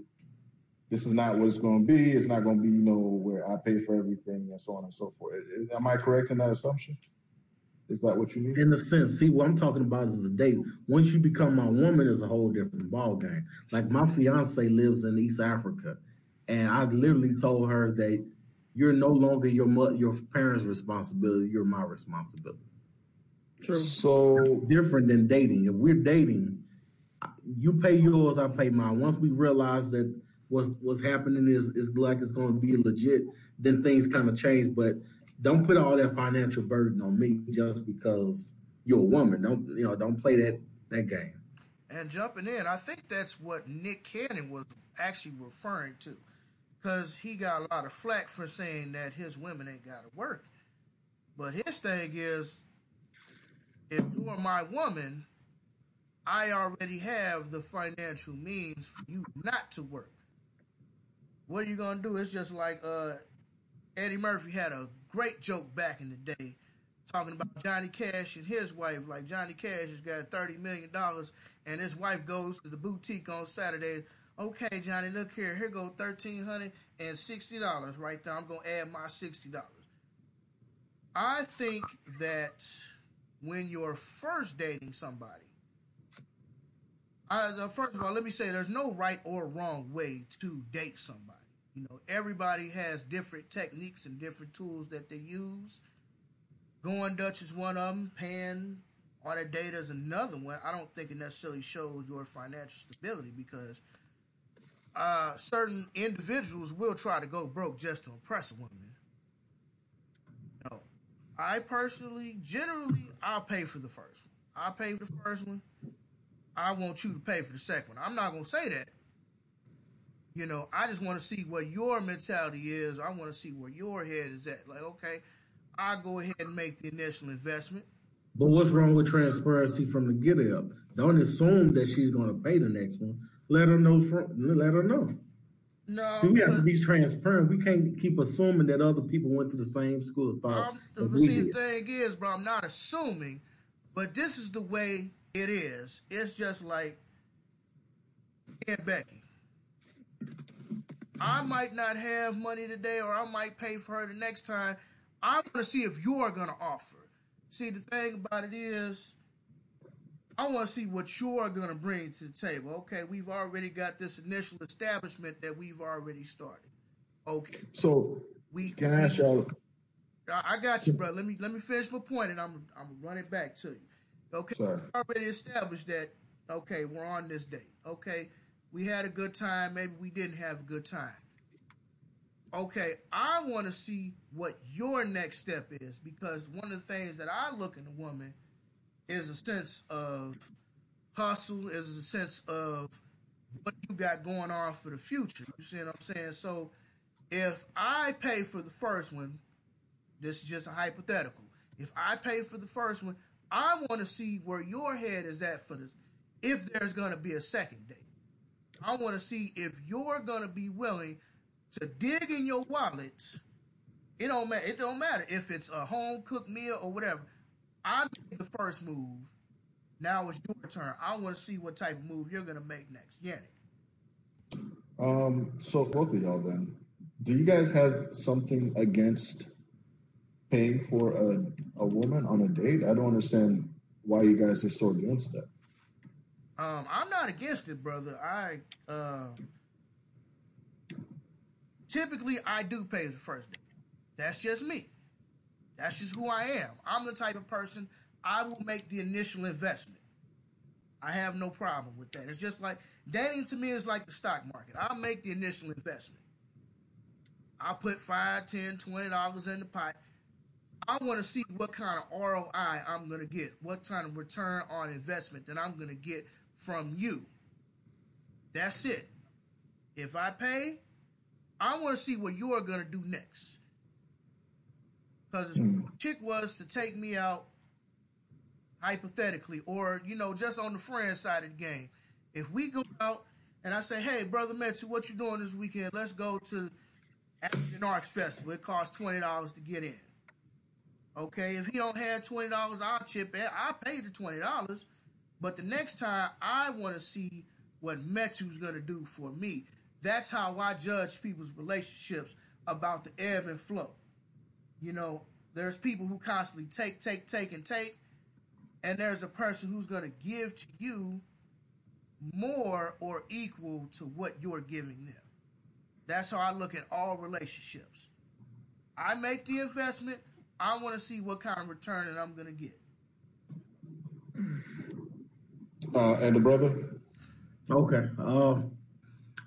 this is not what it's going to be. It's not going to be, you know, where I pay for everything and so on and so forth. Am I correct in that assumption? Is that what you mean? In the sense, see, what I'm talking about is a date. Once you become my woman, is a whole different ball game. Like my fiance lives in East Africa, and I literally told her that you're no longer your mo- your parents' responsibility. You're my responsibility. True. So Different than dating. If we're dating, you pay yours, I pay mine. Once we realize that what's what's happening is is like it's going to be legit, then things kind of change. But don't put all that financial burden on me just because you're a woman. Don't you know? Don't play that that game. And jumping in, I think that's what Nick Cannon was actually referring to. Because he got a lot of flack for saying that his women ain't got to work. But his thing is, if you are my woman, I already have the financial means for you not to work. What are you gonna do? It's just like uh, Eddie Murphy had a great joke back in the day, talking about Johnny Cash and his wife. Like Johnny Cash has got thirty million dollars, and his wife goes to the boutique on Saturday. Okay, Johnny, look here. Here go thirteen hundred and sixty dollars right there. I'm gonna add my sixty dollars. I think that when you're first dating somebody, I, uh, first of all, let me say there's no right or wrong way to date somebody. You know, everybody has different techniques and different tools that they use. Going Dutch is one of them. Paying on a date is another one. I don't think it necessarily shows your financial stability because uh, certain individuals will try to go broke just to impress a woman. No, I personally, generally, I'll pay for the first one. I'll pay for the first one. I want you to pay for the second one. I'm not gonna say that. You know, I just want to see what your mentality is. I want to see where your head is at. Like, okay, I'll go ahead and make the initial investment. But what's wrong with transparency from the get up? Don't assume that she's going to pay the next one. Let her know. From, let her know. No, See, we have to be transparent. We can't keep assuming that other people went to the same school of thought. Um, that but we see, did. the thing is, bro, I'm not assuming, but this is the way it is. It's just like and Becky. I might not have money today, or I might pay for her the next time. I want to see if you're gonna offer. See, the thing about it is, I want to see what you're gonna bring to the table. Okay, we've already got this initial establishment that we've already started. Okay, so we can I ask y'all? I got you, bro. Let me let me finish my point, and I'm I'm gonna run it back to you. Okay, Sorry. we already established that. Okay, we're on this date. Okay, we had a good time. Maybe we didn't have a good time. Okay, I want to see what your next step is because one of the things that I look in a woman is a sense of hustle, is a sense of what you got going on for the future. You see what I'm saying? So if I pay for the first one, this is just a hypothetical. If I pay for the first one, I want to see where your head is at for this. If there's going to be a second date, I want to see if you're going to be willing to dig in your wallet. It don't matter. It don't matter if it's a home cooked meal or whatever. I made the first move. Now it's your turn. I want to see what type of move you're going to make next. Yannick. Um, so both of y'all then, do you guys have something against paying for a, a woman on a date? I don't understand why you guys are so against that. Um, I'm not against it, brother. I uh, typically I do pay the first date. That's just me. That's just who I am. I'm the type of person I will make the initial investment. I have no problem with that. It's just like dating to me is like the stock market. I'll make the initial investment. I'll put five, ten, twenty dollars in the pot. I want to see what kind of ROI I'm going to get, what kind of return on investment that I'm going to get from you. That's it. If I pay, I want to see what you're going to do next. Because Hmm. chick was to take me out, hypothetically, or, you know, just on the friend side of the game, if we go out and I say, hey, Brother Metu, what you doing this weekend? Let's go to African Arts Festival. It costs $20 to get in. Okay, if he don't have twenty dollars, I'll chip in. I pay the twenty dollars, but the next time I want to see what Metu's gonna do for me. That's how I judge people's relationships about the ebb and flow. You know, There's people who constantly take, take, take, and take, and there's a person who's going to give to you more or equal to what you're giving them. That's how I look at all relationships. I make the investment. I want to see what kind of return that I'm going to get. Uh, and the brother? Okay. Uh,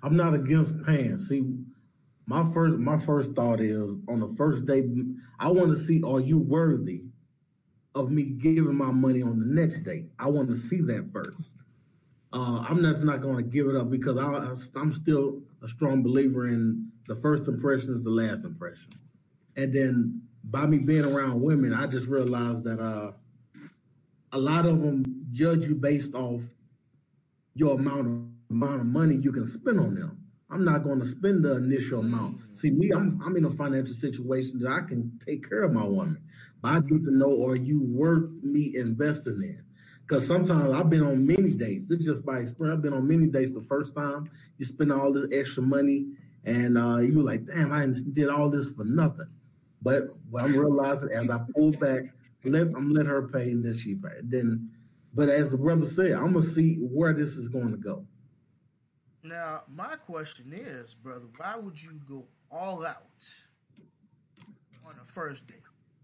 I'm not against paying. See, my first my first thought is on the first day, I want to see are you worthy of me giving my money on the next day? I want to see that first. Uh, I'm just not going to give it up because I, I'm still a strong believer in the first impression is the last impression. And then by me being around women, I just realized that uh, a lot of them judge you based off your amount of amount of money you can spend on them. I'm not going to spend the initial amount. See, me, I'm I'm in a financial situation that I can take care of my woman. But I need to know are you worth me investing in? Because sometimes I've been on many dates. This is just by experience. I've been on many dates the first time. You spend all this extra money and uh, you're like, damn, I did all this for nothing. But what I'm realizing as I pull back, let I'm let her pay and then she pay. Then, but as the brother said, I'm gonna see where this is going to go. Now, my question is, brother, why would you go all out on the first date?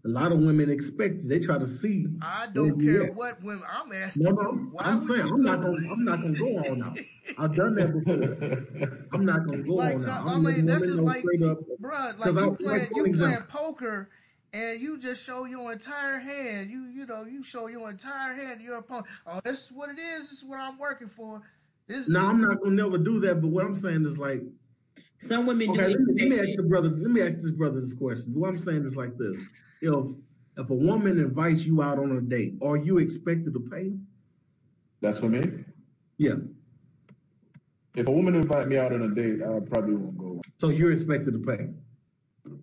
A lot of women expect it. They try to see. I don't care what women. I'm asking No, no, I'm saying I'm not gonna I'm not gonna go all out. I've done that before. I'm not gonna go Like, uh, out. I I'm mean, that's just like, up. bruh, like you I- playing, like, you playing poker, and you just show your entire hand. You, you know, you show your entire hand to your opponent. Oh, this is what it is. This is what I'm working for. This. No, I'm not gonna never do that. But what I'm saying is like, Some women okay, do let me, let me ask the brother. Let me ask this brother this question. What I'm saying is like this: if if a woman invites you out on a date, are you expected to pay? That's for me. Yeah. If a woman invite me out on a date, I probably won't go. So you're expected to pay.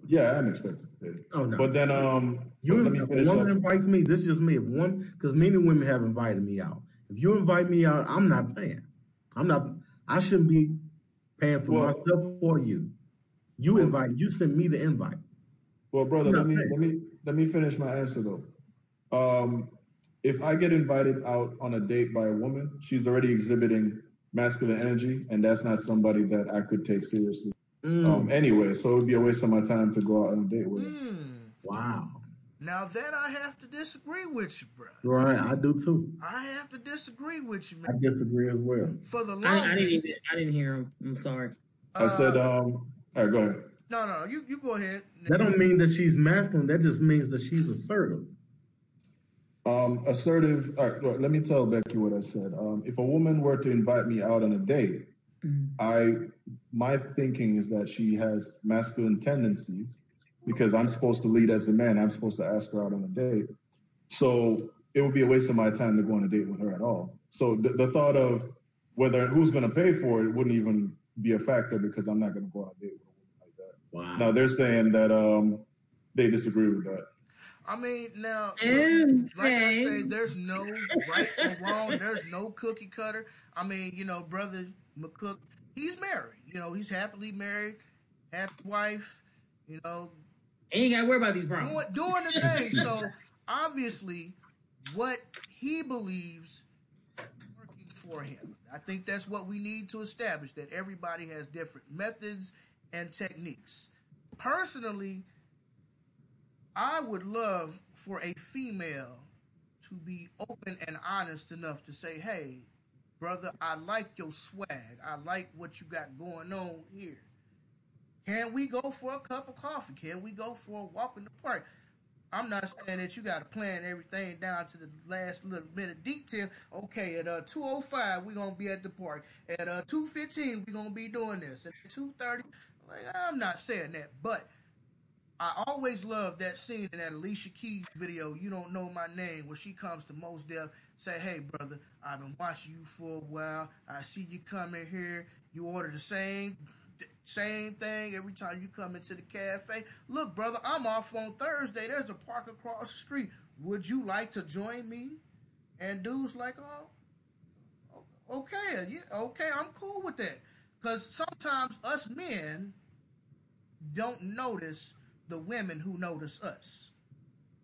Yeah, I'm expected to pay. Oh no. But then, um, You, let me if a woman up. invites me, this is just me. If one, because many women have invited me out. If you invite me out, I'm not paying. I'm not. I shouldn't be paying for Well- myself for you. You invite. You send me the invite. Well, brother, let me hey. let me let me finish my answer though. Um, if I get invited out on a date by a woman, she's already exhibiting masculine energy, and that's not somebody that I could take seriously. Mm, Um, anyway, so it would be a waste of my time to go out on a date with her. Hmm. wow. Now that I have to disagree with you, bro. Right. I do too. I have to disagree with you, man. I disagree as well. For the I, I didn't longest, even I didn't hear him. I'm sorry. I said, um, all right, go ahead. no, no, you you go ahead. That don't mean that she's masculine. That just means that she's assertive. Um, assertive. All right, well, let me tell Becky what I said. Um, if a woman were to invite me out on a date, I my thinking is that she has masculine tendencies because I'm supposed to lead as a man. I'm supposed to ask her out on a date. So it would be a waste of my time to go on a date with her at all. So the, the thought of whether who's going to pay for it wouldn't even be a factor because I'm not going to go on a date with a woman like that. Wow. Now they're saying that um, they disagree with that. I mean, now, Okay. like I say, there's no right or wrong. There's no cookie cutter. I mean, you know, brother McCook, he's married. You know, he's happily married, happy wife. You know, Ain't got to worry about these problems. doing, doing the thing. So obviously, what he believes working for him. I think that's what we need to establish. That everybody has different methods and techniques. Personally, I would love for a female to be open and honest enough to say, "Hey, brother, I like your swag. I like what you got going on here." Can we go for a cup of coffee? Can we go for a walk in the park? I'm not saying that you got to plan everything down to the last little bit of detail. Okay, at uh, 2:05 we're gonna be at the park. At uh, 2:15 we're gonna be doing this. At 2:30, like I'm not saying that, but I always love that scene in that Alicia Keys video. You don't know my name, where she comes to Mos Def, say, "Hey brother, I've been watching you for a while. I see you coming here. You order the same." Same thing every time you come into the cafe. Look, brother, I'm off on Thursday. There's a park across the street. Would you like to join me? And dude's like, oh, okay, yeah, okay, I'm cool with that. Because sometimes us men don't notice the women who notice us.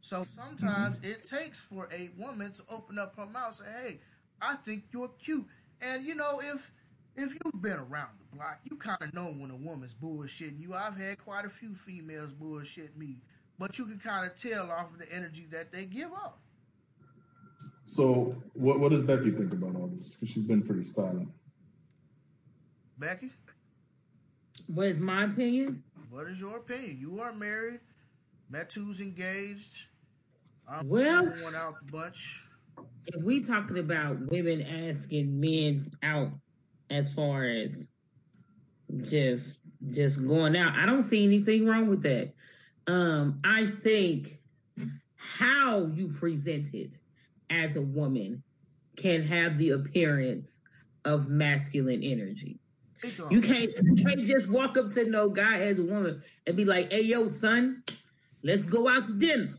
So sometimes it takes for a woman to open up her mouth and say, "Hey, I think you're cute." And you know, if if you've been around the block, you kind of know when a woman's bullshitting you. I've had quite a few females bullshit me, but you can kind of tell off of the energy that they give off. So, what what does Becky think about all this? Because she's been pretty silent. Becky, What is my opinion? what is your opinion? You are married. Metu's engaged. I'm Well- the one out the bunch. If we talking about women asking men out as far as just just going out, I don't see anything wrong with that. Um, I think how you present it as a woman can have the appearance of masculine energy. You can't you can't just walk up to no guy as a woman and be like, "Hey, yo, son, let's go out to dinner.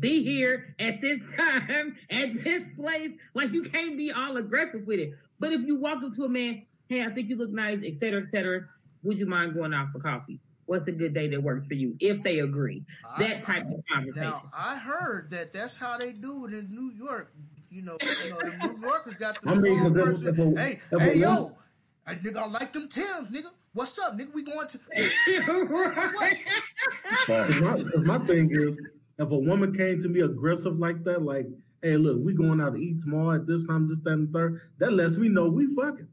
Be here at this time at this place." Like you can't be all aggressive with it. But if you walk up to a man, "Hey, I think you look nice," et cetera, et cetera. Would you mind going out for coffee? What's a good day that works for you? If they agree, that type of conversation. Now I heard that that's how they do it in New York. You know, you know the New Yorkers got the I mean, strong 'cause person. if a- hey, if hey, yo, woman- hey, nigga, I like them Tims, nigga. What's up, nigga? We going to? right. Facts. 'Cause my, 'cause my thing is, if a woman came to me aggressive like that, like, hey, look, we going out to eat tomorrow at this time, this, that, and third, that lets me know we fucking.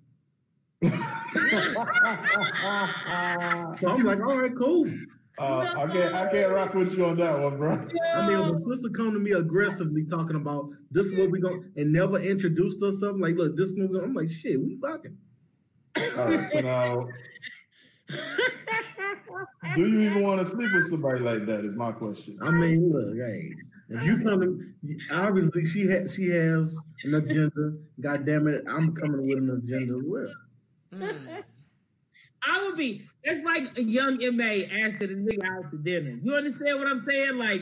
So I'm like, all right, cool. Uh, I can't I can't rock with you on that one, bro. I mean, if a sister come to me aggressively talking about this is what we going and never introduced herself, like, look, this one, I'm like, shit, we fucking. All right, so now, do you even want to sleep with somebody like that? Is my question. I mean, look, hey, if you come to, obviously she ha- she has an agenda. God damn it, I'm coming with an agenda as well. Mm. I would be. That's like a young MA asking a nigga out to dinner. You understand what I'm saying? Like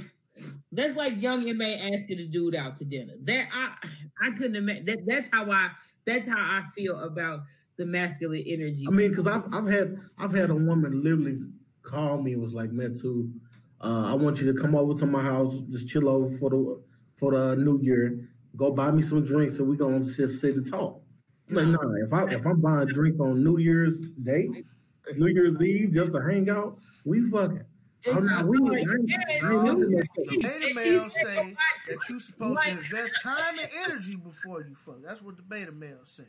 that's like young MA asking a dude out to dinner. That I I couldn't imagine. That that's how I that's how I feel about the masculine energy. I mean, because I've I've had I've had a woman literally call me and was like, Metu, uh, I want you to come over to my house, just chill over for the for the New Year. Go buy me some drinks, and we gonna just sit and talk. I'm like, nah, if I if I'm buying a drink on New Year's Day, New Year's Eve, just to hang out, we fucking. Oh, no, we, I ain't- I ain't into that The beta And she males say that you supposed to invest time and energy before you fuck. That's what the beta males say.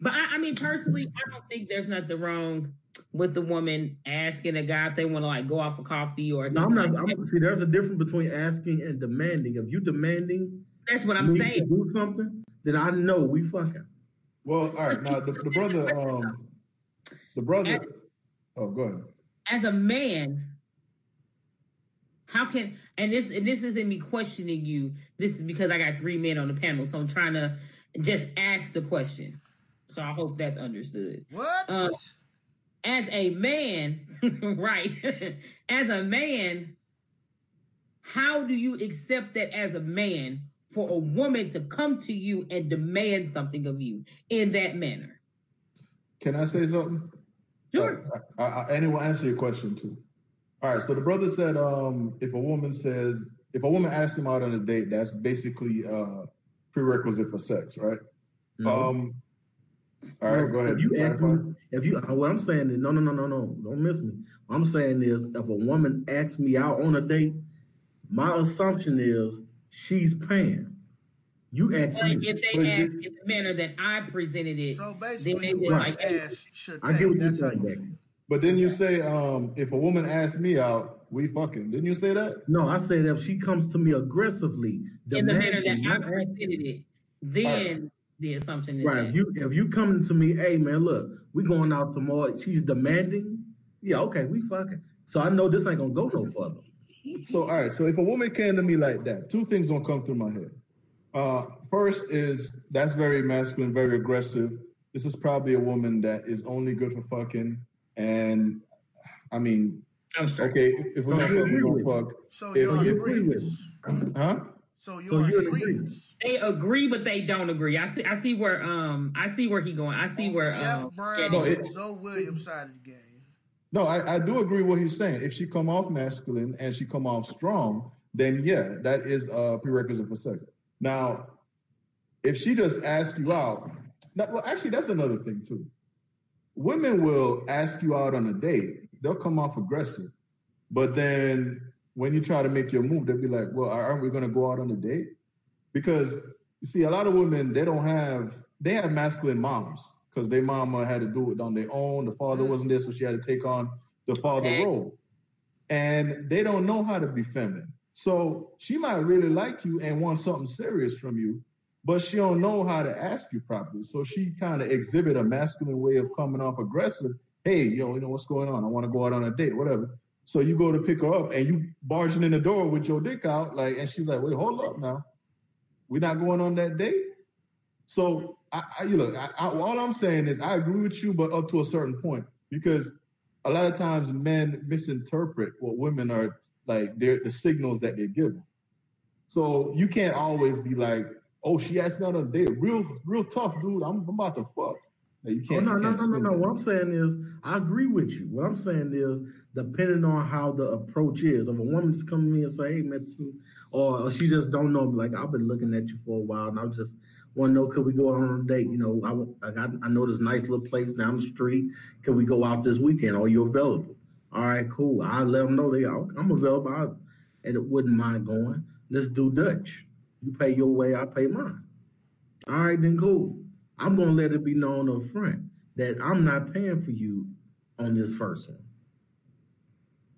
But I, I mean, personally, I don't think there's nothing wrong with the woman asking a guy if they want to like go out for coffee or No, I'm something. not. like that. I'm, see, there's a difference between asking and demanding. If you demanding That's what I'm me to saying. do something, then I know we fucking. Well, all right. Now the, the brother, um, the brother. Oh, go ahead. as a man, how can and this and this isn't me questioning you. This is because I got three men on the panel, so I'm trying to just ask the question. So I hope that's understood. What? Uh, As a man, right? as a man, how do you accept that as a man for a woman to come to you and demand something of you in that manner? Can I say something? Sure. I, I, I, and it will answer your question too. All right. So the brother said, um, if a woman says, if a woman asks him out on a date, that's basically uh, prerequisite for sex, right? Um, all right. Go ahead. If you ask me, if you what I'm saying is no, no, no, no, no, don't miss me. What I'm saying is, if a woman asks me out on a date, my assumption is she's paying. You ask But me. if they But ask did- in the manner that I presented it, So then basically, they you was like, to ask should I get what you're That's saying, you But then you say, um, if a woman asks me out, we fucking. Didn't you say that? No, I said if she comes to me aggressively, in the manner that I presented it, then the assumption is Right. that. If you if you coming to me, hey man, look, we going out tomorrow. She's demanding. Yeah, okay, we fucking. So I know this ain't gonna go no further. So all right. So if a woman came to me like that, two things don't come through my head. Uh, first is that's very masculine, very aggressive. This is probably a woman that is only good for fucking. And I mean, okay, if we're So gonna you fuck, agree we're with gonna fuck. So If you're you in agree with. Huh? So you're So in you're in agreement. agreement. They agree, but they don't agree. I see. I see where. Um. I see where he going. I see where. Jeff Um, Brown yeah, No, it- Zoe Williams side of the game. No, I, I do agree what he's saying. If she come off masculine and she come off strong, then yeah, that is a prerequisite for sex. Now, if she just asks you out, well, actually, that's another thing too. Women will ask you out on a date. They'll come off aggressive, but then when you try to make your move, they'll be like, "Well, aren't we going to go out on a date?" Because you see, a lot of women they don't have they have masculine moms because their mama had to do it on their own. The father mm. wasn't there, so she had to take on the father role, and they don't know how to be feminine. So she might really like you and want something serious from you, but she don't know how to ask you properly. So she kind of exhibit a masculine way of coming off aggressive. Hey, yo, you know what's going on? I want to go out on a date, whatever. So you go to pick her up and you barging in the door with your dick out, like, and she's like, wait, hold up now. We're not going on that date. So I, I you look, I, I, all I'm saying is I agree with you, but up to a certain point, because a lot of times men misinterpret what women are like, they're the signals that they're giving. So you can't always be like, oh, she asked me on a date, real, real tough, dude. I'm, I'm about to fuck. You oh, can't, oh, no, no, no, no, no. What I'm saying is, I agree with you. What I'm saying is, depending on how the approach is, if a woman just come to me and say, "Hey, Mitsu," or she just don't know, like I've been looking at you for a while, and I just want to know, could we go out on a date? You know, I, I got, I know this nice little place down the street. Can we go out this weekend? Are you available? All right, cool. I let them know they are. I'm available, I, and it wouldn't mind going. Let's do Dutch. You pay your way, I pay mine. All right, then cool. I'm gonna let it be known up front that I'm not paying for you on this first one.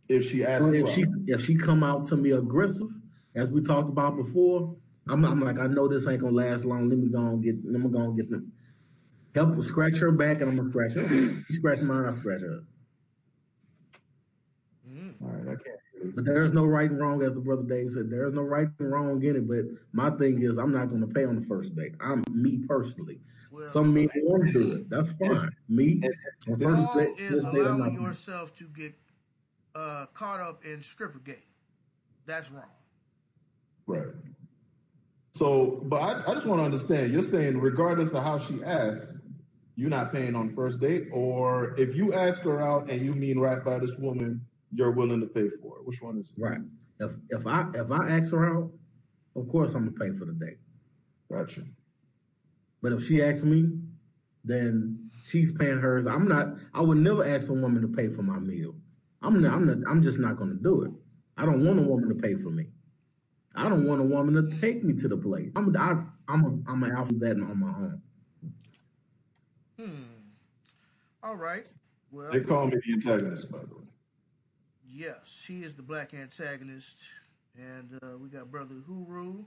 If she asks, if she if she come out to me aggressive, as we talked about before, I'm, I'm like, I know this ain't gonna last long. Let me go and get. Let me go and get them. Help scratch her back, and I'm gonna scratch her. She scratch mine, I scratch her. Mm. All right, I can't. But there's no right and wrong, as the brother Dave said. There's no right and wrong in it. But my thing is, I'm not going to pay on the first date. I'm me personally. Well, Some men want to do it. That's fine. Me, on first date, is allowing date, yourself to get uh, caught up in stripper gate. That's wrong. Right. So, but I, I just want to understand. You're saying, regardless of how she asks, you're not paying on first date, or if you ask her out and you mean right by this woman, you're willing to pay for it. Which one is it? right? If if I if I ask her out, of course I'm gonna pay for the date. Gotcha. But if she asks me, then she's paying hers. I'm not. I would never ask a woman to pay for my meal. I'm not. I'm not. I'm just not gonna do it. I don't want a woman to pay for me. I don't want a woman to take me to the place. I'm. I, I'm. A, I'm an alpha that on my own. Hmm. All right. Well, they call me the antagonist, by the way. Yes, he is the black antagonist. And uh, we got Brother Huru,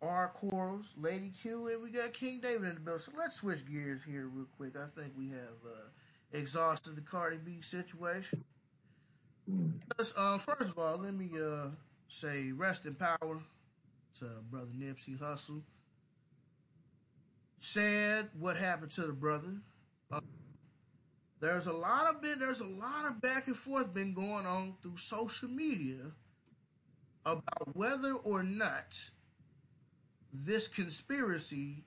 R. Quarles, Lady Q, and we got King David in the building. So let's switch gears here real quick. I think we have uh, exhausted the Cardi B situation. Uh, first of all, let me uh, say rest in power to Brother Nipsey Hussle. Sad what happened to the brother. There's a lot of been there's a lot of back and forth been going on through social media about whether or not this conspiracy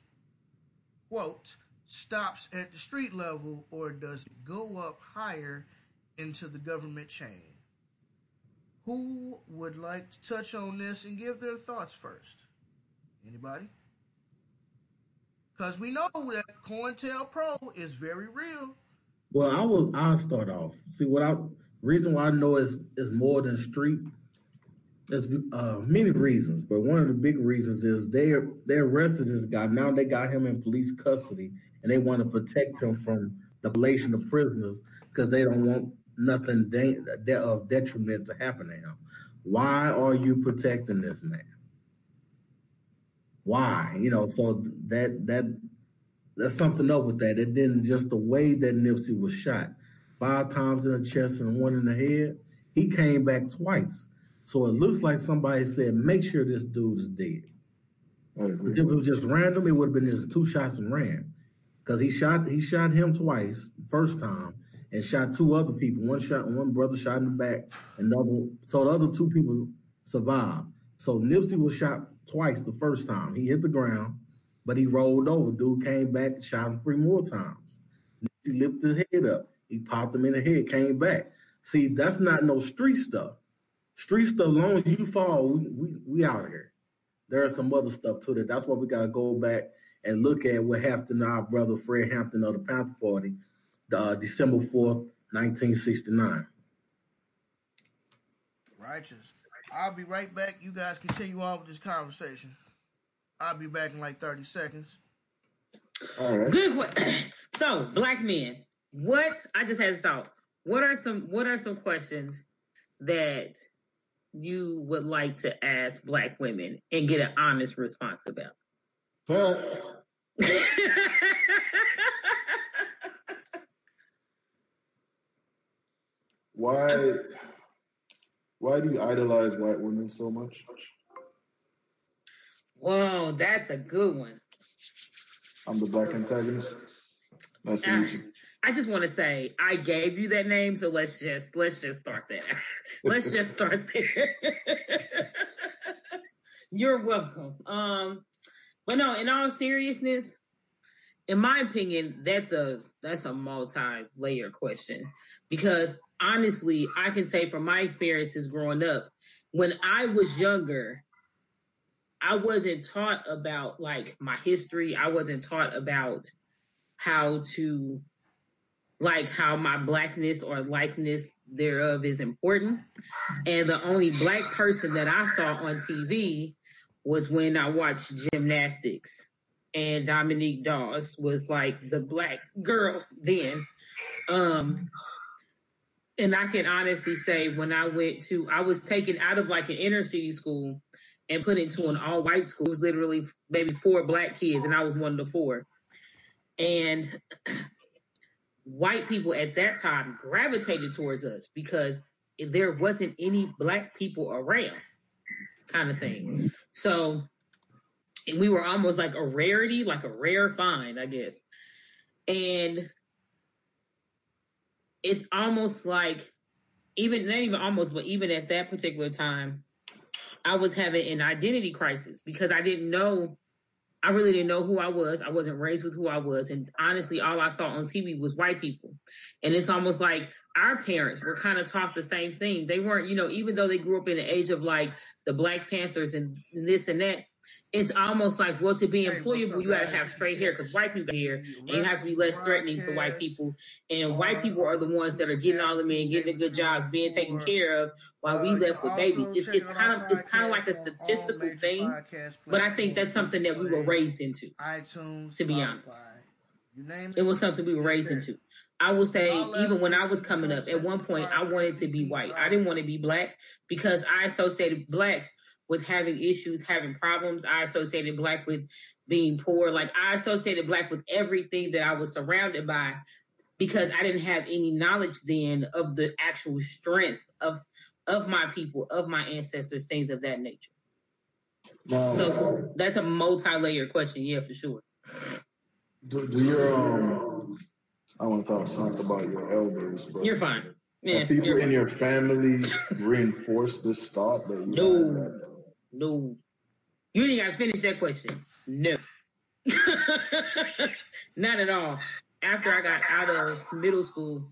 quote stops at the street level or does it go up higher into the government chain? Who would like to touch on this and give their thoughts first? Anybody? Because we know that COINTELPRO is very real well, I will. I'll start off. See, what I reason why I know is is more than street. There's uh, many reasons, but one of the big reasons is they they arrested this guy. Now they got him in police custody, and they want to protect him from the relation of prisoners because they don't want nothing de- de- of detriment to happen to him. Why are you protecting this man? Why? You know, so that that there's something up with that. It didn't just the way that Nipsey was shot, five times in the chest and one in the head. He came back twice. So it looks like somebody said, make sure this dude is dead. If it was just random, it would have been just two shots and ran. Because he shot he shot him twice, first time, and shot two other people. One shot, one brother shot in the back, another so the other two people survived. So Nipsey was shot twice the first time. He hit the ground but he rolled over. Dude came back and shot him three more times. He lifted his head up. He popped him in the head, came back. See, that's not no street stuff. street stuff. Long as you fall, we, we, we out of here. There is some other stuff to that. That's why we gotta go back and look at what happened to our brother Fred Hampton of the Panther Party, uh, December fourth, nineteen sixty nine. Righteous. I'll be right back. You guys continue on with this conversation. I'll be back in like 30 seconds. All right. Good. So, black men, what I just had to thought. What are some What are some questions that you would like to ask black women and get an honest response about? Pat, why why do you idolize white women so much? Whoa, that's a good one. I'm the black antagonist. Nice to meet you. I just want to say I gave you that name, so let's just let's just start there. let's just start there. You're welcome. Um, but no, in all seriousness, in my opinion, that's a that's a multi-layer question because honestly, I can say from my experiences growing up, when I was younger, I wasn't taught about like my history. I wasn't taught about how to like how my blackness or likeness thereof is important. And the only black person that I saw on TV was when I watched gymnastics. And Dominique Dawes was like the black girl then. Um and I can honestly say when I went to I was taken out of like an inner city school and put into an all white school. It was literally maybe four black kids and I was one of the four. And white people at that time gravitated towards us because there wasn't any black people around kind of thing so and we were almost like a rarity like a rare find i guess and it's almost like even not even almost but even at that particular time i was having an identity crisis because i didn't know I really didn't know who I was. I wasn't raised with who I was. And honestly, all I saw on TV was white people. And it's almost like our parents were kind of taught the same thing. They weren't, you know, even though they grew up in the age of like the Black Panthers and this and that, it's almost like, well, to be employable, you got to have straight hair because white people here and you have to be less threatening to white people. And white people are the ones that are getting all the men, getting the good jobs, being taken care of while we left with babies. It's, it's kind of, it's kind of like a podcast on all statistical thing, but I think that's something that we were raised into. iTunes, to be honest. Spotify. You name It was something we were raised into. I will say, even when I was coming up, at one point, I wanted to be white. I didn't want to be black because I associated black with having issues, having problems. I associated black with being poor. Like I associated black with everything that I was surrounded by because I didn't have any knowledge then of the actual strength of of my people, of my ancestors, things of that nature. Now, So that's a multi-layered question, yeah, for sure. do, do your um, I want to talk smack about your elders, but You're fine. Yeah, people in your family reinforce this thought that you No. No. You ain't got to finish that question. No. Not at all. After I got out of middle school,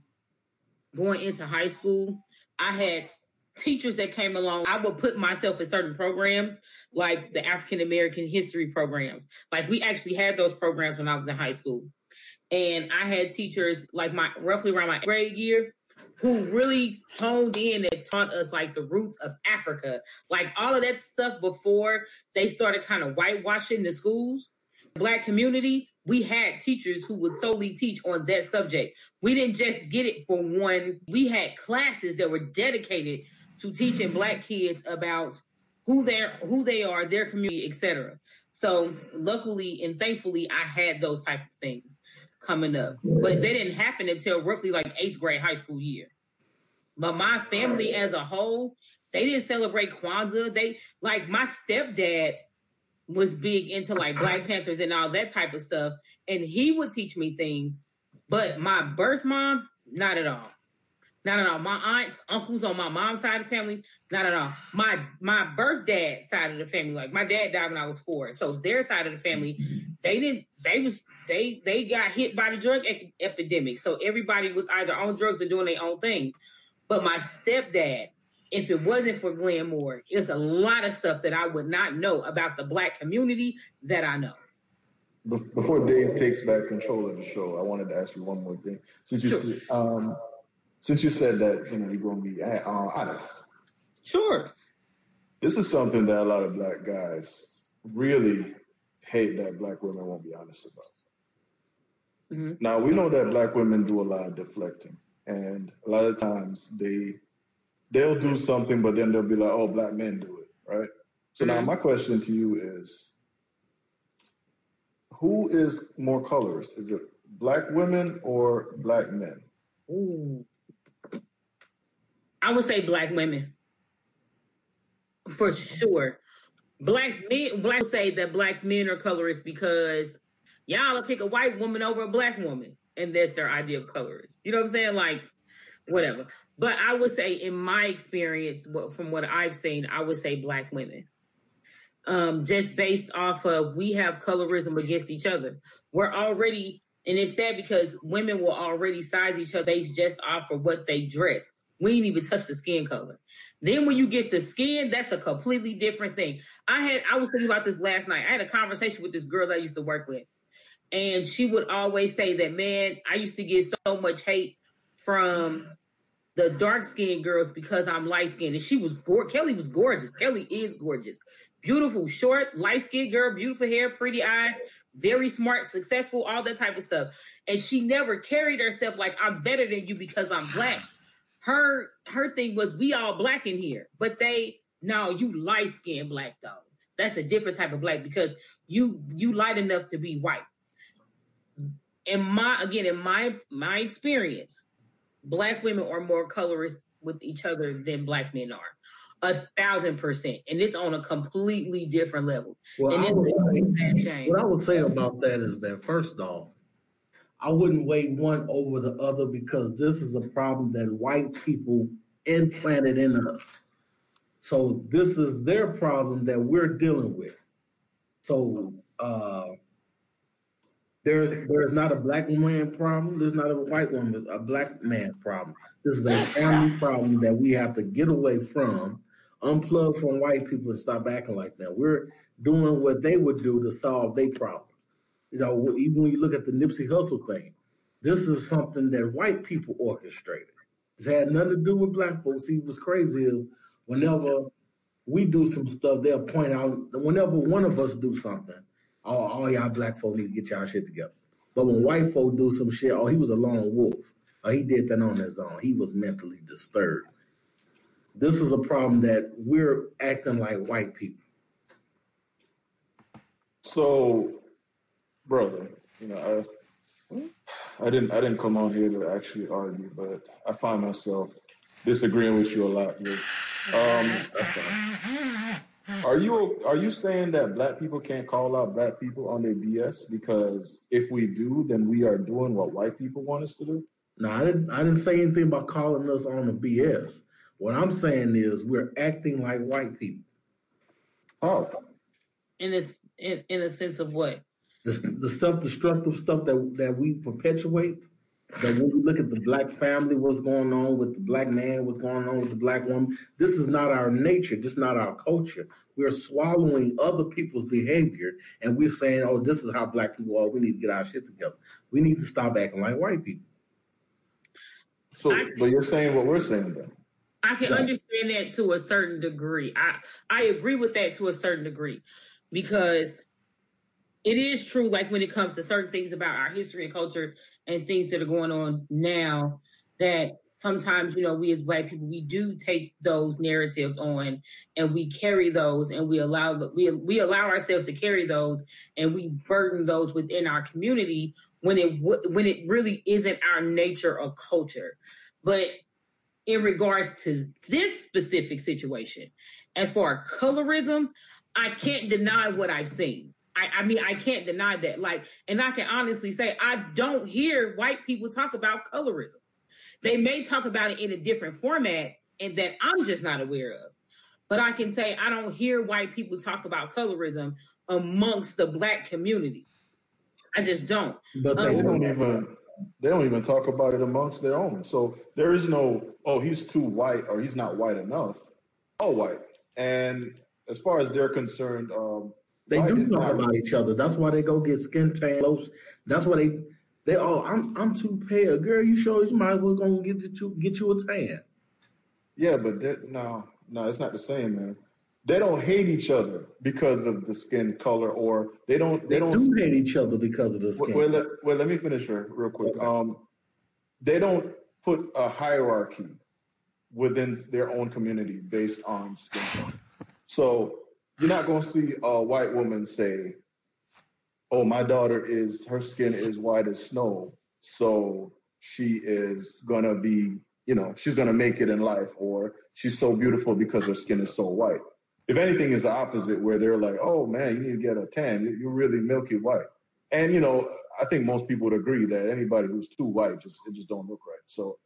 going into high school, I had teachers that came along. I would put myself in certain programs, like the African American history programs. Like we actually had those programs when I was in high school. And I had teachers like my roughly around my grade year who really honed in and taught us like the roots of Africa. Like all of that stuff before they started kind of whitewashing the schools. Black community, we had teachers who would solely teach on that subject. We didn't just get it for one. We had classes that were dedicated to teaching black kids about who they're who they are, their community, etc. So luckily and thankfully, I had those type of things coming up, but they didn't happen until roughly like eighth grade high school year. But my family as a whole, they didn't celebrate Kwanzaa. They like my stepdad was big into like Black Panthers and all that type of stuff, and he would teach me things. But my birth mom, not at all. Not at all. My aunts, uncles on my mom's side of the family, not at all. My my birth dad side of the family, like my dad died when I was four, so their side of the family, they didn't. They was they they got hit by the drug ec- epidemic, so everybody was either on drugs or doing their own thing. But my stepdad, if it wasn't for Glenn Moore, there's a lot of stuff that I would not know about the black community that I know. Before Dave takes back control of the show, I wanted to ask you one more thing. Since you sure. um, since you said that you know you're going to be uh, honest, sure. This is something that a lot of black guys really hate that black women won't be honest about. Mm-hmm. Now we know that black women do a lot of deflecting, and a lot of times they they'll do something, but then they'll be like, "Oh, black men do it," right? So mm-hmm. now my question to you is who is more colorist? Is it black women or black men? Ooh. I would say black women. For sure. Black men black say that black men are colorists because y'all will pick a white woman over a black woman. And that's their idea of colorist. You know what I'm saying? Like whatever. But I would say in my experience, from what I've seen, I would say black women um, just based off of we have colorism against each other. We're already, and it's sad because women will already size each other based just off of what they dress. We ain't even touch the skin color. Then when you get the skin, that's a completely different thing. I had I was thinking about this last night. I had a conversation with this girl that I used to work with. And she would always say that, man, I used to get so much hate from the dark skinned girls because I'm light skinned. And she was. Kelly was gorgeous. Kelly is gorgeous beautiful, short, light skinned girl, beautiful hair, pretty eyes, very smart, successful, all that type of stuff. And she never carried herself like I'm better than you because I'm black. Her her thing was we all black in here, but they no, you light skinned black though. That's a different type of black because you you light enough to be white. In my again, in my my experience, black women are more colorist with each other than black men are a thousand percent, and it's on a completely different level. Well, and I would, what I would say about that is that first off, I wouldn't weigh one over the other because this is a problem that white people implanted in us. So this is their problem that we're dealing with. So uh, there's there's not a black man problem. There's not a white woman, a black man problem. This is a family problem that we have to get away from unplug from white people and stop acting like that. We're doing what they would do to solve their problems. You know, even when you look at the Nipsey Hussle thing, this is something that white people orchestrated. It's had nothing to do with black folks. See, what's crazy is whenever we do some stuff, they'll point out, whenever one of us do something, oh, all y'all black folk need to get y'all shit together. But when white folk do some shit, oh, he was a lone wolf. Oh, he did that on his own. He was mentally disturbed this is a problem that we're acting like white people. So, brother, you know, I, I didn't, I didn't come on here to actually argue, but I find myself disagreeing with you a lot. Here. Um. Are you are you saying that black people can't call out black people on their BS because if we do, then we are doing what white people want us to do? No, I didn't. I didn't say anything about calling us on the BS. What I'm saying is we're acting like white people. Oh. In a, in, in a sense of what? The, the self-destructive stuff that, that we perpetuate, that when we look at the black family, what's going on with the black man, what's going on with the black woman, this is not our nature. This is not our culture. We're swallowing other people's behavior and we're saying, oh, this is how black people are. We need to get our shit together. We need to stop acting like white people. So, but you're saying what we're saying then. I can understand that to a certain degree. I I agree with that to a certain degree because it is true like when it comes to certain things about our history and culture and things that are going on now that sometimes you know we as black people we do take those narratives on and we carry those and we allow we we allow ourselves to carry those and we burden those within our community when it when it really isn't our nature or culture but in regards to this specific situation. As far as colorism, I can't deny what I've seen. I, I, mean, I can't deny that. Like, and I can honestly say, I don't hear white people talk about colorism. They may talk about it in a different format and that I'm just not aware of. But I can say I don't hear white people talk about colorism amongst the black community. I just don't. But they um, don't even they don't even talk about it amongst their own. So there is no, oh, he's too white or he's not white enough. All white. And as far as they're concerned, um, They white do talk about each other. That's why they go get skin tan lotion. That's why they they oh I'm I'm too pale, girl. You sure you might as well go and get you get you a tan. Yeah, but that no, no, it's not the same, man. They don't hate each other because of the skin color, or they don't. They, They don't. do hate each other because of the Well, skin. well, let, well, let me finish her real quick. Um, they don't put a hierarchy within their own community based on skin color. So you're not going to see a white woman say, "Oh, my daughter is her skin is white as snow, so she is gonna be, you know, she's gonna make it in life, or she's so beautiful because her skin is so white." If anything, is the opposite, where they're like, "Oh man, you need to get a tan. You- You're really milky white." And you know, I think most people would agree that anybody who's too white just it just don't look right. So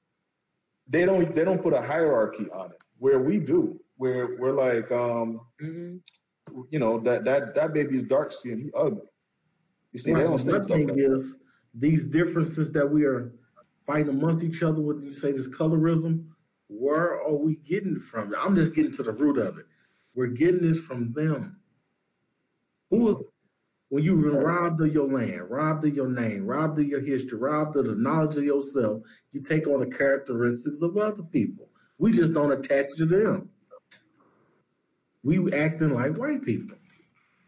they don't they don't put a hierarchy on it where we do. Where we're like, um, Mhm. You know, that that that baby is dark skin, he ugly. You see, Right, they don't say my thing like is these differences that we are fighting amongst each other with you say this colorism, where are we getting it from? I'm just getting to the root of it. We're getting this from them. Who is when you've been robbed of your land, robbed of your name, robbed of your history, robbed of the knowledge of yourself, you take on the characteristics of other people. We just don't attach to them. We acting like white people.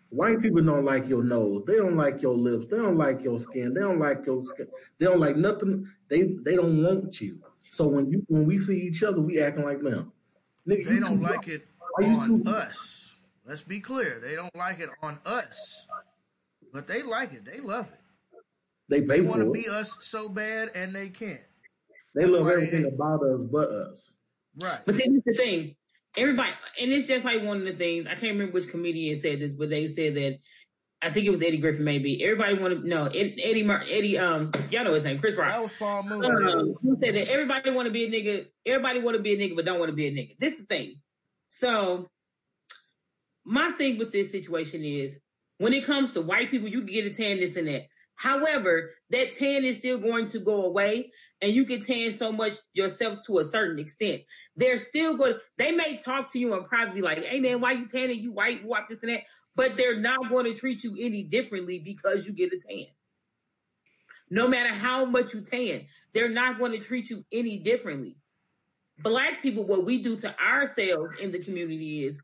White people don't like your nose. They don't like your lips. They don't like your skin. They don't like your skin. They don't like nothing. They they don't want you. So when you when we see each other, we acting like them. Nigga, They don't too- like it Why you on too- us. Let's be clear. They don't like it on us. But they like it. They love it. They They want to be us so bad and they can't. They love why they everything hate. about us but us. Right. But see, this is the thing. Everybody, and it's just like one of the things. I can't remember which comedian said this, but they said that. I think it was Eddie Griffin, maybe. Everybody wanted no Ed- Eddie Mur- Eddie. Um, y'all know his name, Chris Rock. That was Paul Mooney. Um, he said that everybody want to be a nigga. Everybody want to be a nigga, but don't want to be a nigga. This is the thing. So, my thing with this situation is, when it comes to white people, you can get a tan, this and that. However, that tan is still going to go away, and you can tan so much yourself to a certain extent. They're still going. They may talk to you and probably be like, "Hey man, why you tanning? You white, white, this and that." But they're not going to treat you any differently because you get a tan no matter how much you tan, they're not going to treat you any differently. Black people, what we do to ourselves in the community is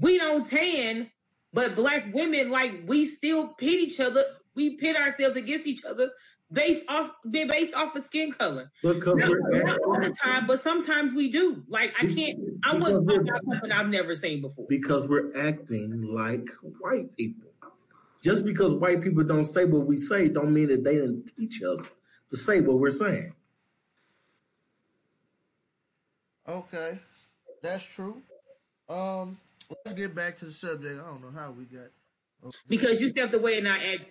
we don't tan, but black women, like we still pit each other. We pit ourselves against each other based off based off of skin color. Because Not, we're not all the time, but sometimes we do. Like I can't. I wouldn't talk about something I've never seen before. because we're acting like white people. Just because white people don't say what we say, don't mean that they didn't teach us to say what we're saying. Okay. That's true. Um, let's get back to the subject. I don't know how we got. Because you stepped away and I asked.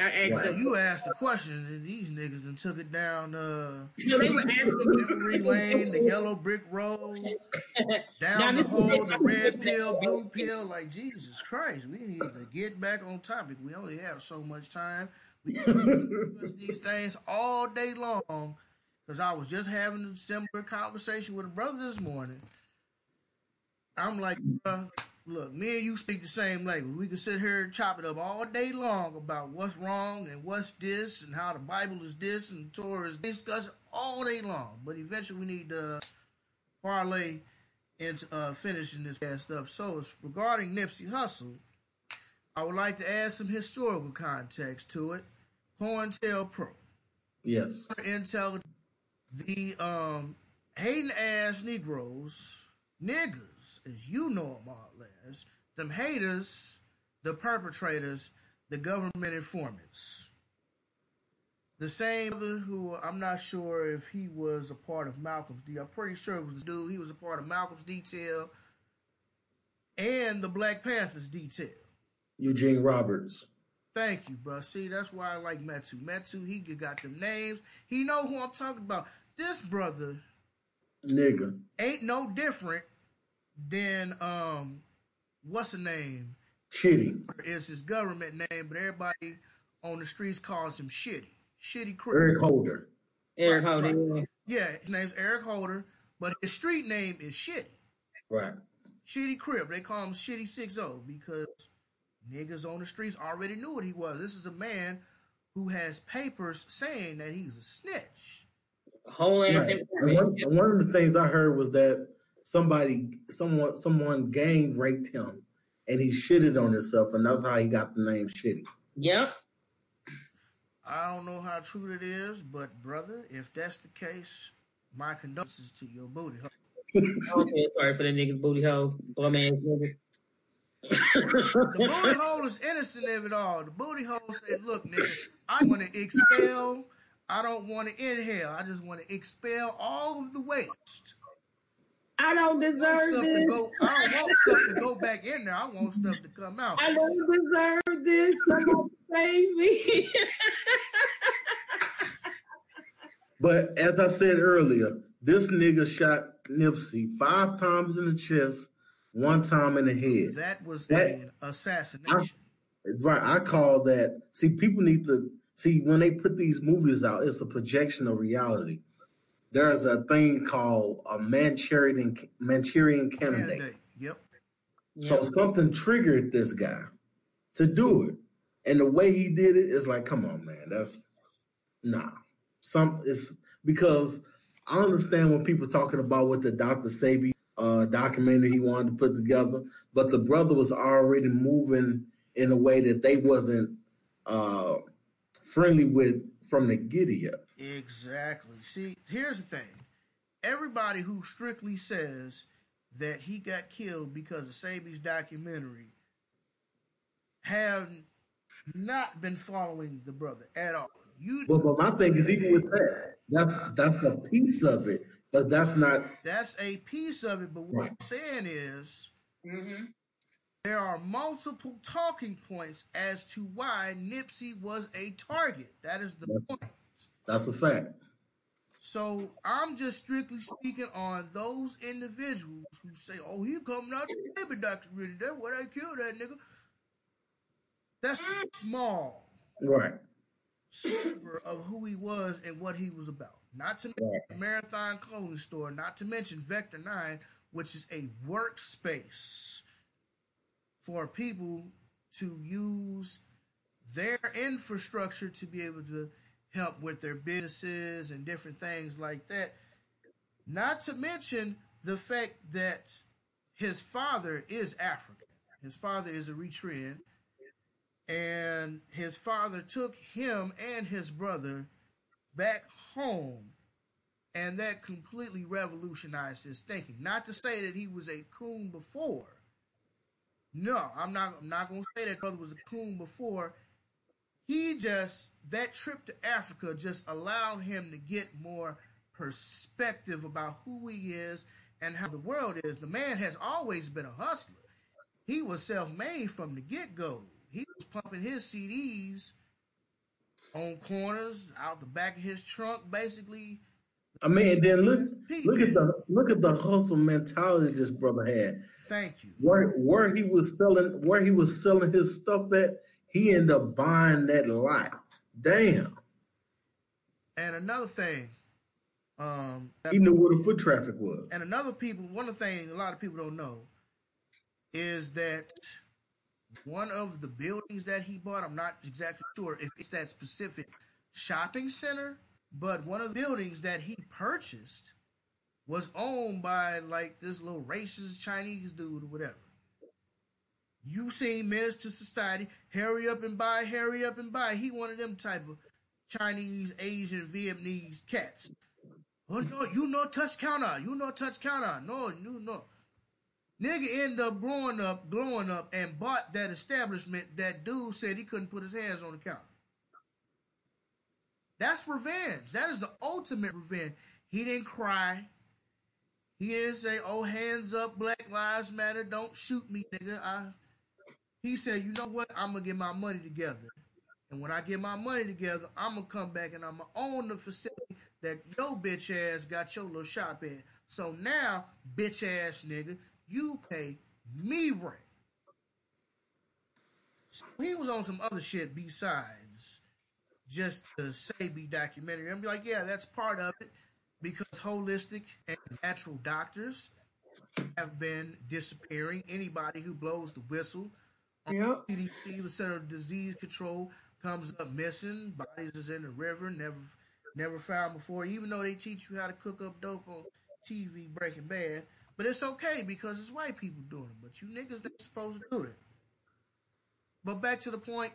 I asked Well, you asked the question, and these niggas and took it down uh, You know, they were asking. Memory Lane, the yellow brick road, Now, down the this is hole, the red pill, blue pill. Like Jesus Christ, we need to get back on topic. We only have so much time. We discuss these things all day long. Because I was just having a similar conversation with a brother this morning. I'm like, uh, look, me and you speak the same language. We can sit here and chop it up all day long about what's wrong and what's this and how the Bible is this and Torah is discuss it all day long. But eventually we need to parlay into uh, finishing this cast up. So it's regarding Nipsey Hussle. I would like to add some historical context to it. Tell Pro. Yes. Intel the um hating ass Negroes, niggas, as you know them all as, them haters, the perpetrators, the government informants. The same other who I'm not sure if he was a part of Malcolm's D. I'm pretty sure it was the dude. He was a part of Malcolm's detail and the Black Panthers detail. Eugene Roberts. Thank you, bro. See, that's why I like Metu. Metu, he got them names. He know who I'm talking about. This brother Nigga. ain't no different than um, what's the name? Shitty. Is his government name, but everybody on the streets calls him Shitty. Shitty Crip. Eric Holder. Eric Right, Holder. yeah. Yeah, his name's Eric Holder, but his street name is Shitty. Right. Shitty Crip. They call him Shitty 60 because niggas on the streets already knew what he was. This is a man who has papers saying that he's a snitch. Whole ass Right. And information. one, one of the things I heard was that somebody, someone, someone gang raped him, and he shitted on himself, and that's how he got the name Shitty. Yep. I don't know how true it is, but brother, if that's the case, my condolences to your booty. hole. Okay, sorry for the niggas booty hole. Bum ass nigga. The booty hole is innocent of it all. The booty hole said, "Look, nigga, I want to expel. I don't want to inhale. I just want to expel all of the waste. I don't I want deserve stuff to this. go. I don't want stuff to go back in there. I want stuff to come out." I don't deserve this. Somebody save me. But as I said earlier, this nigga shot Nipsey five times in the chest, one time in the head. That was That- an assassination. Right. I call that. See, people need to see when they put these movies out. It's a projection of reality. There's a thing called a Manchurian Manchurian candidate. Candidate. Yep. So something triggered this guy to do it, and the way he did it is like, come on, man, that's nah. Some it's because I understand when people talking about what the Dr. Sebi uh, documentary he wanted to put together, but the brother was already moving in a way that they wasn't uh, friendly with from the giddy up. Exactly. See, here's the thing. Everybody who strictly says that he got killed because of Sebi's documentary have not been following the brother at all. You But, but my thing is even with that, that's that's a piece of it, but that's not that's a piece of it, but what Right. I'm saying is mm-hmm. there are multiple talking points as to why Nipsey was a target. That is the That's- point. That's a fact. So I'm just strictly speaking on those individuals who say, "Oh, he coming out the baby documentary. That's where they killed that nigga." That's small Right. sliver of who he was and what he was about. Not to mention the Marathon Clothing Store. Not to mention Vector Nine, which is a workspace for people to use their infrastructure to be able to help with their businesses and different things like that. Not to mention the fact that his father is African. His father is a Eritrean. And his father took him and his brother back home. And that completely revolutionized his thinking. Not to say that he was a coon before. No, I'm not I'm not gonna say that brother was a coon before. He just that trip to Africa just allowed him to get more perspective about who he is and how the world is. The man has always been a hustler. He was self-made from the get-go. He was pumping his CDs on corners, out the back of his trunk, basically. I mean, and then look look at the look at the hustle mentality this brother had. Thank you. Where where he was selling where he was selling his stuff at, he ended up buying that lot. Damn. And another thing, um, He knew where the foot traffic was. and another people, one of the things a lot of people don't know is that one of the buildings that he bought, I'm not exactly sure if it's that specific shopping center, but one of the buildings that he purchased was owned by like this little racist Chinese dude or whatever. You seen Menace to Society, hurry up and buy, hurry up and buy. He one of them type of Chinese, Asian, Vietnamese cats. Oh no, you no touch counter. You no touch counter. No, you no. Nigga end up growing up, growing up, and bought that establishment that dude said he couldn't put his hands on the counter. That's revenge. That is the ultimate revenge. He didn't cry. He didn't say, "Oh, hands up, Black Lives Matter. Don't shoot me, nigga." I, he said, "You know what? I'm gonna get my money together, and when I get my money together, I'm gonna come back and I'm gonna own the facility that your bitch ass got your little shop in. So now, bitch ass nigga, you pay me rent." So he was on some other shit besides just to Sebi documentary. I'm like, yeah, that's part of it because holistic and natural doctors have been disappearing. Anybody who blows the whistle Yeah. CDC, the Center of Disease Control, comes up missing. Bodies is in the river, never never found before. Even though they teach you how to cook up dope on TV, Breaking Bad, but it's okay because it's white people doing it. But you niggas not supposed to do it. But back to the point.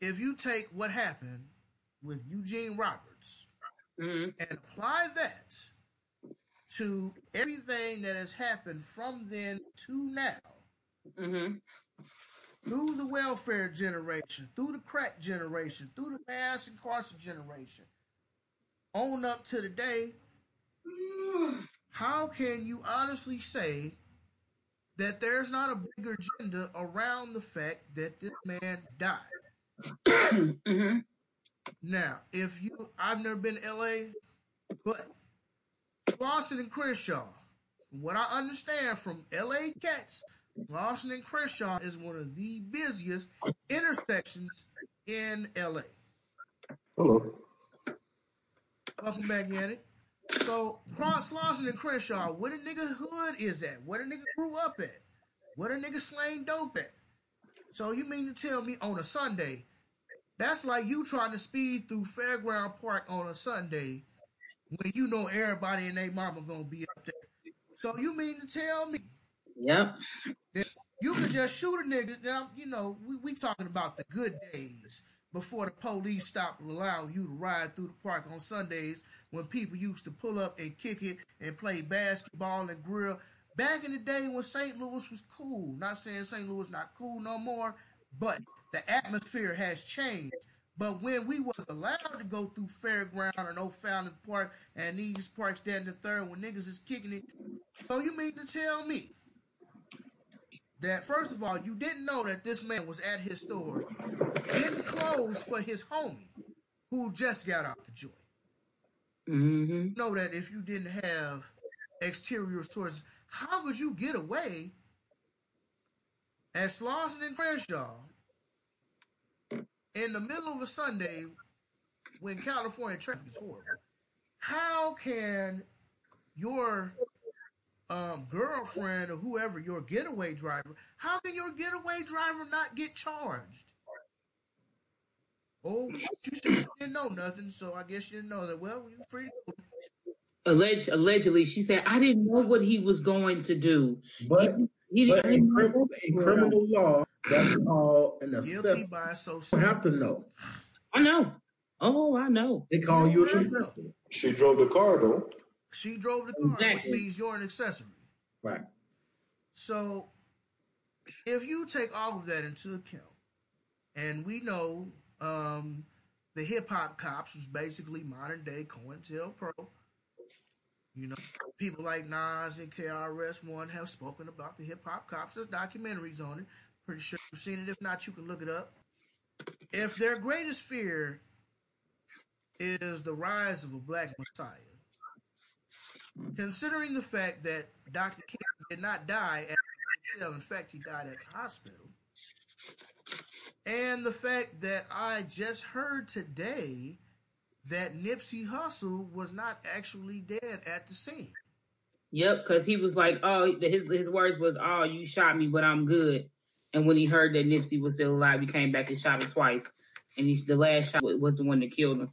If you take what happened with Eugene Roberts hmm and apply that to everything that has happened from then to now, hmm through the welfare generation, through the crack generation, through the mass incarceration generation, on up to today, how can you honestly say that there's not a bigger agenda around the fact that this man died? hmm Now, if you, I've never been to LA, but Slauson and Crenshaw, what I understand from LA cats, Slauson and Crenshaw is one of the busiest intersections in LA. Hello. Welcome back, Yannick. So, Cross Slauson and Crenshaw, what a nigga hood is at? What a nigga grew up at? What a nigga slang dope at? So, you mean to tell me on a Sunday, that's like you trying to speed through Fairground Park on a Sunday when you know everybody and their mama gonna be up there. So, you mean to tell me Yep. you could just shoot a nigga. Now, you know, we, we talking about the good days before the police stopped allowing you to ride through the park on Sundays when people used to pull up and kick it and play basketball and grill. Back in the day when St. Louis was cool. Not saying St. Louis not cool no more, but the atmosphere has changed. But when we was allowed to go through Fairground and O'Fallon Park and these parks and the third when niggas is kicking it, so you mean to tell me that first of all, you didn't know that this man was at his store getting clothes for his homie who just got out the joint. hmm You know that if you didn't have exterior stores, how could you get away as Slauson and Crenshaw in the middle of a Sunday when California traffic is horrible? How can your um, girlfriend or whoever your getaway driver, how can your getaway driver not get charged? Oh, you said you didn't know nothing, so I guess you didn't know that. Well, you're free to go. Alleged, allegedly, she said, "I didn't know what he was going to do. But He but didn't in, know crim- what in criminal law, that's called an Guilty assessment. by You association. don't have to know. I know. Oh, I know. They call you a an don't have to know. assessment. She drove the car though. She drove the car, Exactly. which means you're an accessory. Right. So, if you take all of that into account, and we know um, the hip hop cops was basically modern day COINTELPRO. You know, people like Nas and KRS One have spoken about the hip hop cops. There's documentaries on it. Pretty sure you've seen it. If not, you can look it up. If their greatest fear is the rise of a black messiah, considering the fact that Dr. King did not die at the hotel, in fact, he died at the hospital, and the fact that I just heard today that Nipsey Hussle was not actually dead at the scene. Yep, because he was like, "Oh, his his words was, oh, you shot me, but I'm good." And when he heard that Nipsey was still alive, he came back and shot him twice. And he's the last shot was the one that killed him.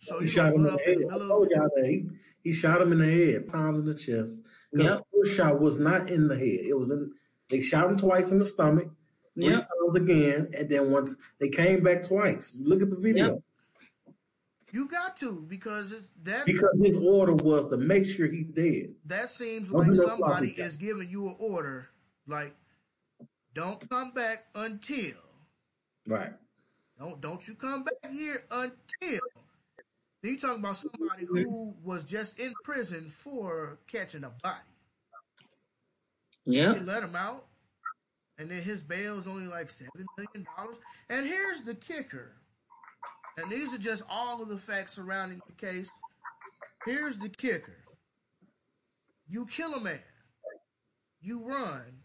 So He you shot him in put the up head. in the I middle. told y'all that he, he shot him in the head, times in the chest. Yep. The first shot was not in the head. It was in. They shot him twice in the stomach, three Yep. times again, and then once they came back twice. Look at the video Yep. You got to because it's, that because his order was to make sure he dead. that seems Don't like somebody is giving you an order, like don't come back until Right. don't don't you come back here until. Then you talking about somebody who was just in prison for catching a body. They Yep. let him out, and then his bail is only like seven million dollars. And here's the kicker, and these are just all of the facts surrounding the case. Here's the kicker: you kill a man, you run,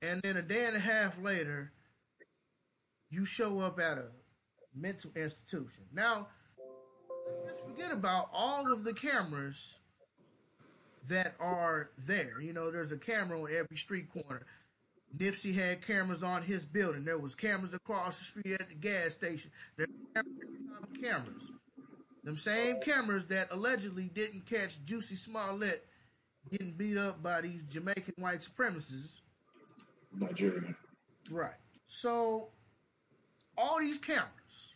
and then a day and a half later, you show up at a mental institution. Now, let's forget about all of the cameras that are there. You know, there's a camera on every street corner. Nipsey had cameras on his building. There was cameras across the street at the gas station. There were cameras. Them same cameras that allegedly didn't catch Jussie Smollett getting beat up by these Jamaican white supremacists. Nigeria. Right. So all these cameras,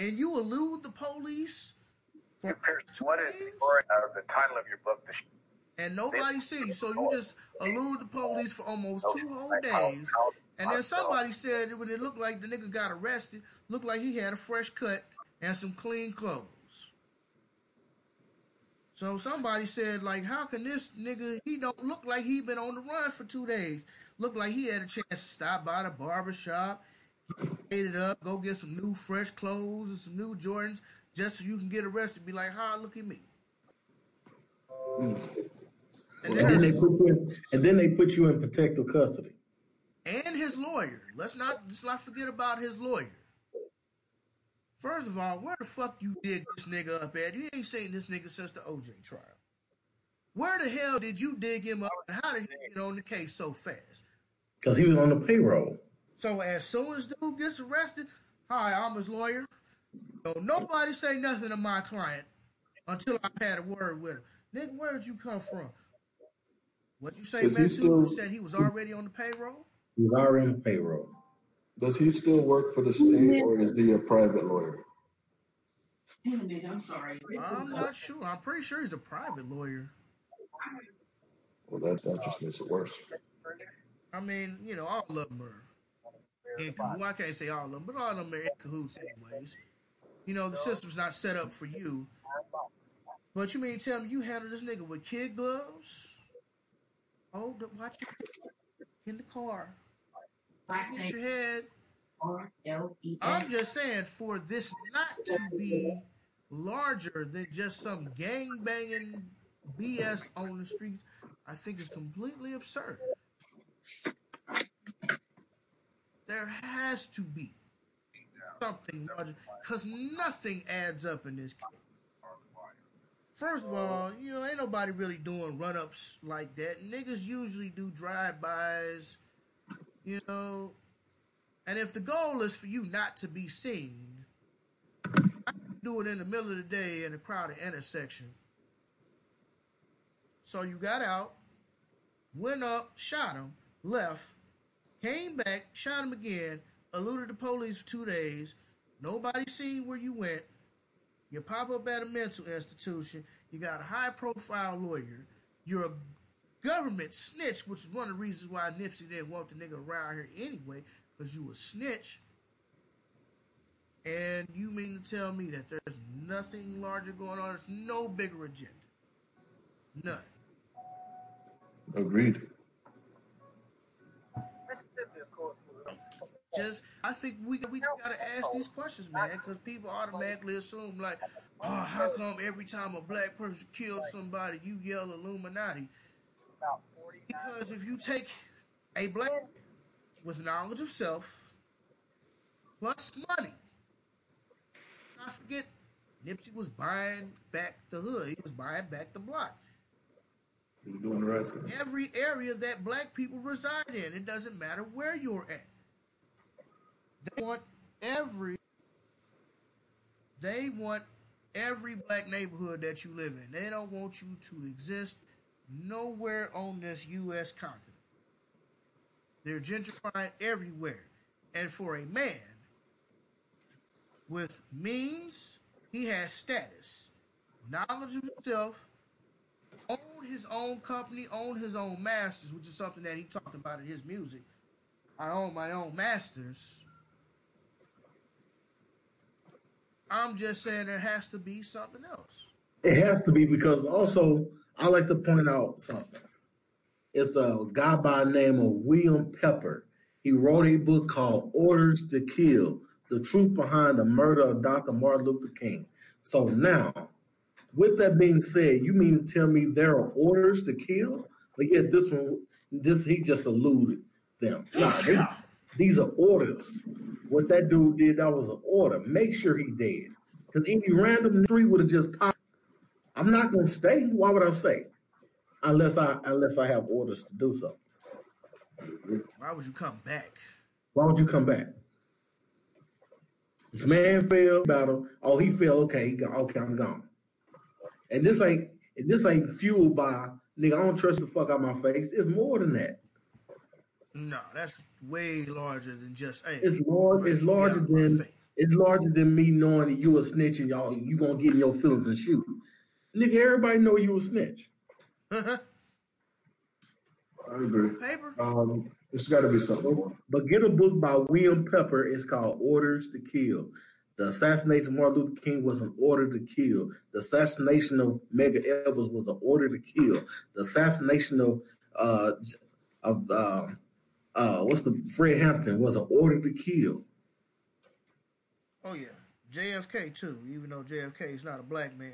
and you elude the police for two What is days, the, the title of your book? The and nobody sees you. So you just elude the police for almost two whole days. And then somebody said when it looked like the nigga got arrested, looked like he had a fresh cut and some clean clothes. So somebody said, like, how can this nigga, he don't look like he been on the run for two days. Look like he had a chance to stop by the barber shop, get it up, go get some new fresh clothes and some new Jordans, just so you can get arrested. Be like, ha, look at me. Mm. And And then they put you in, and then they put you in protective custody. and his lawyer. Let's not let's not forget about his lawyer. First of all, where the fuck you dig this nigga up at? You ain't seen this nigga since the OJ trial. Where the hell did you dig him up, and how did he get on the case so fast? Because he was on the payroll. So as soon as dude gets arrested, hi, I'm his lawyer. No, nobody say nothing to my client until I've had a word with him. Nigga, where'd you come from? What you say, Is he man? still- You said he was already on the payroll. He was already on the payroll. Does he still work for the state or is he a private lawyer? I'm sorry. I'm not sure. I'm pretty sure he's a private lawyer. Well, that, that just makes it worse. I mean, you know, all of them are in cahoots. Well, I can't say all of them, but all of them are in cahoots anyways. You know, the system's not set up for you. But you mean tell me you handle this nigga with kid gloves? Oh, the- watch your in the car. Last Hit your head. I'm just saying, for this not to be larger than just some gang banging BS on the streets, I think is completely absurd. There has to be something because nothing adds up in this case. First of all, you know, ain't nobody really doing run ups like that. Niggas usually do drive bys, you know, and if the goal is for you not to be seen, I do it in the middle of the day in a crowded intersection. So you got out, went up, shot him, left, came back, shot him again, eluded the police for two days. Nobody seen where you went. You pop up at a mental institution. You got a high profile lawyer. You're a government snitch, which is one of the reasons why Nipsey didn't want the nigga around here anyway, because you a snitch. And you mean to tell me that there's nothing larger going on? There's no bigger agenda. None. Agreed. Just, I think we we gotta ask these questions, man, because people automatically assume like, oh, how come every time a black person kills somebody, you yell Illuminati? Because if you take a black with knowledge of self plus money, I forget, Nipsey was buying back the hood. He was buying back the block. You're doing the right thing. Every area that black people reside in, it doesn't matter where you're at. They want every they want every black neighborhood that you live in. They don't want you to exist nowhere on this US continent. They're gentrifying everywhere. And for a man with means, he has status, knowledge of himself, own his own company, own his own masters, which is something that he talked about in his music. I own my own masters. I'm just saying there has to be something else. It has to be because also I like to point out something. It's a guy by the name of William Pepper. He wrote a book called Orders to Kill: The Truth Behind the Murder of Dr. Martin Luther King. So now, with that being said, you mean to tell me there are orders to kill? But yet this one, this he just alluded them. Nah, they, These are orders. What that dude did, that was an order. Make sure he dead. Because any random three would have just popped. I'm not gonna stay. Why would I stay? Unless I unless I have orders to do so. Why would you come back? Why would you come back? This man fell battle. Oh, he fell. Okay, he okay, I'm gone. And this ain't and this ain't fueled by nigga. I don't trust the fuck out my face. It's more than that. No, that's way larger than just hey. It's large. It's larger than it's larger than me knowing that you a snitch and y'all you gonna get in your feelings and shoot. Nigga, everybody know you a snitch. I agree. Paper. Um, it's got to be something. But get a book by William Pepper. It's called Orders to Kill. The assassination of Martin Luther King was an order to kill. The assassination of Medgar Evers was an order to kill. The assassination of uh of uh, uh what's the Fred Hampton was an order to kill. Oh yeah, JFK too. Even though JFK is not a black man.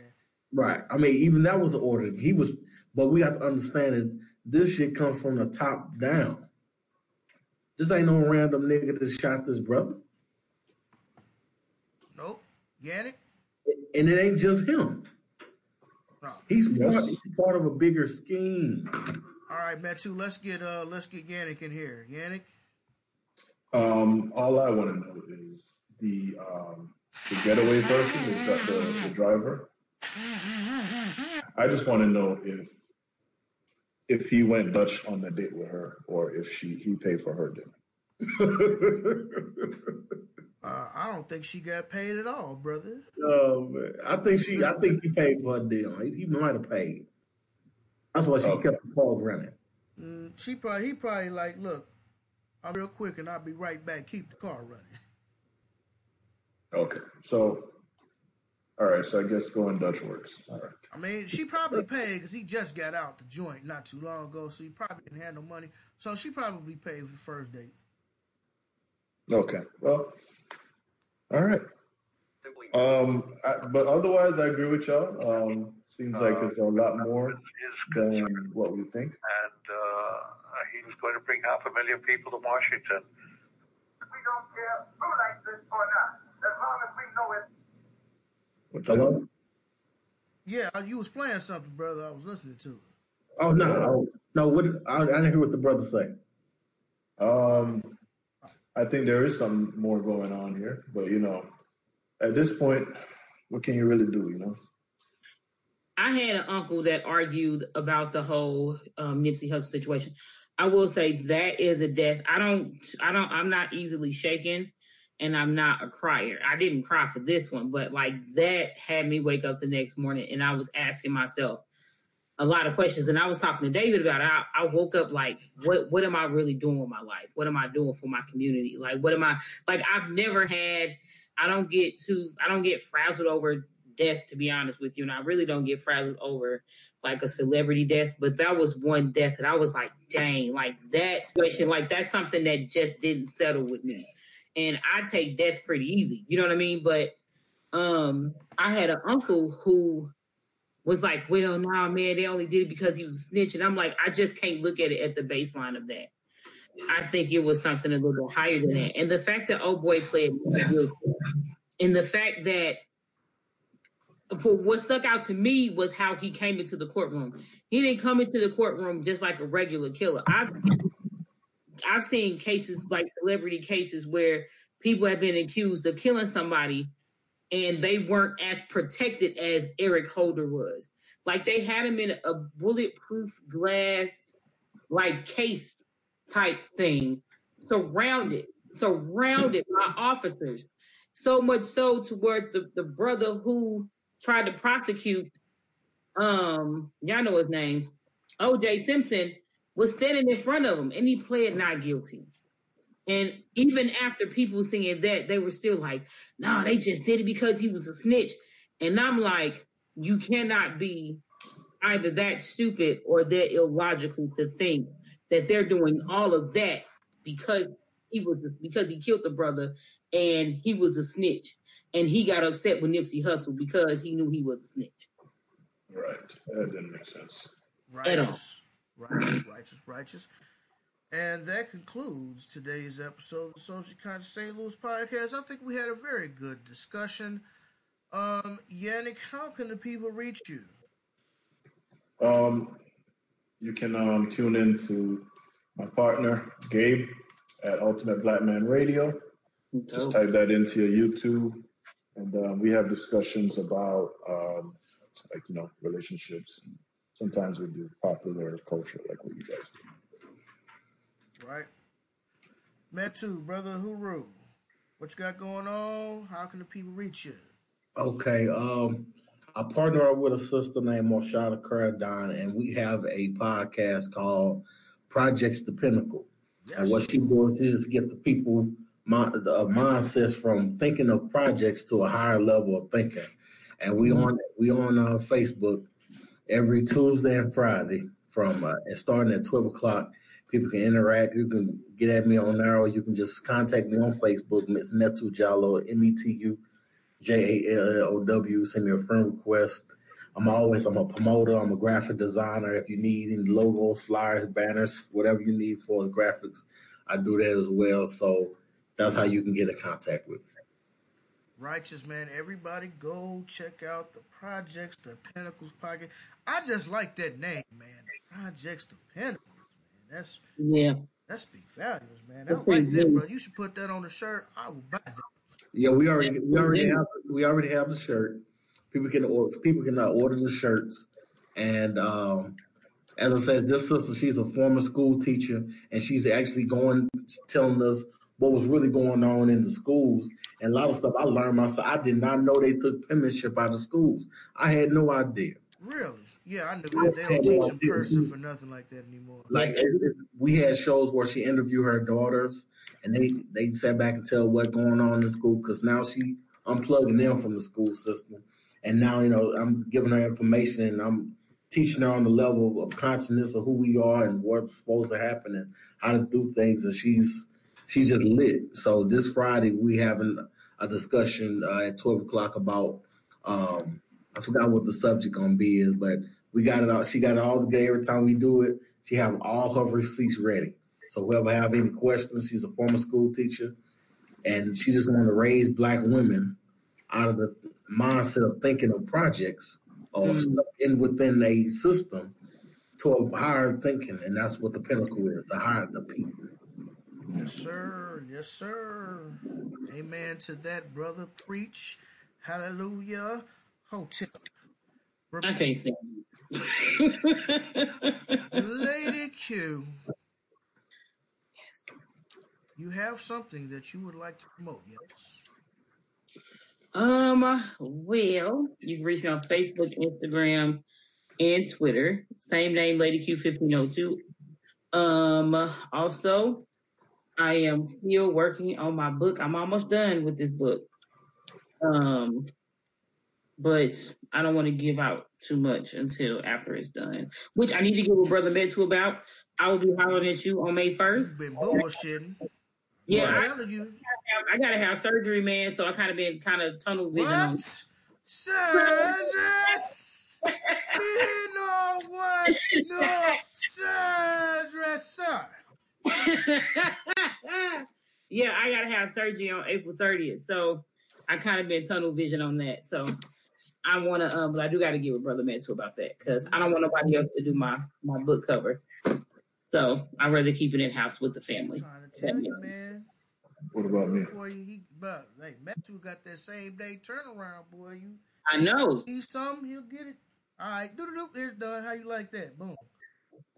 Right. I mean, even that was an order. He was, but we have to understand that this shit comes from the top down. This ain't no random nigga that shot this brother, Nope. Yannick. and it ain't just him. No. He's Yes. part, he's part of a bigger scheme. All right, Metu. Let's get uh let's get Yannick in here. Yannick. Um, all I want to know is the um, the getaway person, is that the, the driver. I just want to know if if he went Dutch on the date with her, or if she he paid for her dinner. Uh, I don't think she got paid at all, brother. Oh man, I think she, I think he paid for a deal. He, he might have paid. That's why she Okay. kept the calls running. Mm, she probably he probably like, look, I'm real quick and I'll be right back. Keep the car running. Okay, so all right, so I guess going Dutch works. All right. I mean, she probably paid because he just got out the joint not too long ago, so he probably didn't have no money. So she probably paid for the first date. Okay. Well, all right. Um, I, but otherwise, I agree with y'all. Um, seems like there's a lot more than what we think. and uh, he was going to bring half a million people to Washington. We don't care who likes this or not, as long as we know it. What's Hello? that? Yeah, you was playing something, brother. I was listening to. Oh no, oh, no. What I, I didn't hear what the brother say. Um, I think there is some more going on here, but you know, at this point, what can you really do? You know? I had an uncle that argued about the whole um, Nipsey Hussle situation. I will say that is a death. I don't, I don't, I'm not easily shaken, and I'm not a crier. I didn't cry for this one, but like that had me wake up the next morning, and I was asking myself a lot of questions. And I was talking to David about it. I, I woke up like, what, what am I really doing with my life? What am I doing for my community? Like, what am I like? I've never had. I don't get too. I don't get frazzled over death, to be honest with you. And I really don't get frazzled over like a celebrity death, but that was one death that I was like, dang, like that situation, like that's something that just didn't settle with me. And I take death pretty easy, you know what I mean? But um, I had an uncle who was like, well, nah, man, they only did it because he was a snitch. And I'm like, I just can't look at it at the baseline of that. I think it was something a little higher than that. And the fact that old boy played guilty, and the fact that for what stuck out to me was how he came into the courtroom. He didn't come into the courtroom just like a regular killer. I've I've seen cases like celebrity cases where people have been accused of killing somebody and they weren't as protected as Eric Holder was. Like they had him in a bulletproof glass like case type thing, surrounded, surrounded by officers. So much so to where the, the brother who tried to prosecute um y'all know his name oj simpson was standing in front of him and he pled not guilty. And even after people saying that they were still like no they just did it because he was a snitch. And i'm like you cannot be either that stupid or that illogical to think that they're doing all of that because he was because he killed the brother and he was a snitch and he got upset with Nipsey Hussle because he knew he was a snitch. Right. That didn't make sense. At all. Righteous, righteous, righteous, righteous. And that concludes today's episode of the Social Conscious St. Louis podcast. I think we had a very good discussion. Um, Yannick, how can the people reach you? Um, you can um, tune in to my partner, Gabe, at Ultimate Black Man Radio. Just type that into your YouTube. And um, we have discussions about, um, like, you know, relationships. And sometimes we do popular culture, like what you guys do. Right. Metu, brother Huru, what you got going on? How can the people reach you? Okay. Um, I partner up with a sister named Marshada Caradon, and we have a podcast called Projects the Pinnacle. And Yes. what she does is just get the people my, the uh, mindsets from thinking of projects to a higher level of thinking. And we on we on uh, Facebook every Tuesday and Friday from uh, and starting at twelve o'clock. People can interact. You can get at me on there, or you can just contact me on Facebook. It's Metu Jallow, M E T U J A L L O W. Send me a friend request. I'm always I'm a promoter. I'm a graphic designer. If you need any logos, flyers, banners, whatever you need for the graphics, I do that as well. So that's how you can get in contact with me. Righteous man, everybody go check out the Projects, the Pinnacles podcast. I just like that name, man. Projects, the Pinnacles, man. That's Yeah. that's big values, man. I That's like that, bro. You should put that on the shirt. I will buy that. Yeah, we already we already have we already have the shirt. People can order people can uh, order the shirts, and um, as I said, this sister she's a former school teacher, and she's actually going telling us what was really going on in the schools and a lot of stuff I learned myself. I did not know they took penmanship out of schools. I had no idea. Really? Yeah, I knew that. They don't teach them cursive for nothing like that anymore. Like we had shows where she interviewed her daughters, and they they sat back and tell what's going on in the school because now she unplugging them from the school system, and now you know I'm giving her information and I'm teaching her on the level of consciousness of who we are and what's supposed to happen and how to do things, and she's she's just lit. So this Friday we having a discussion uh, at twelve o'clock about um, I forgot what the subject gonna be is, but we got it all. She got it all together every time we do it. She have all her receipts ready. So whoever have any questions, she's a former school teacher, and she just want to raise black women out of the mindset of thinking of projects or Mm. stuff in within a system to a higher thinking, and that's what the pinnacle is, the higher the people. Yes, sir. Yes, sir. Amen to that, brother. Preach. Hallelujah. Hotel. I can't stand. Lady Q. Yes. You have something that you would like to promote, yes? Um, well, you can reach me on Facebook, Instagram, and Twitter. Same name, Lady Q1502. Um, also, I am still working on my book. I'm almost done with this book. Um, but I don't want to give out too much until after it's done, which I need to give a brother Metu about. I will be hollering at you on May You've 1st. been bullshitting. Yeah, I'm I, telling you. I gotta have surgery, man. So I kind of been kind of tunnel vision on! We know what? No, Cedrus, sir. yeah, I gotta have surgery on April 30th. So I kind of been tunnel vision on that. So I wanna um but I do gotta give a brother Metu about that because I don't want nobody else to do my my book cover. So I'd rather keep it in house with the family. trying to tell you, man. What about me? Before you, he, but hey, Metu got that same day turnaround, boy. You I know, need something, he'll get it. All right, do do do. It's done. How you like that? Boom.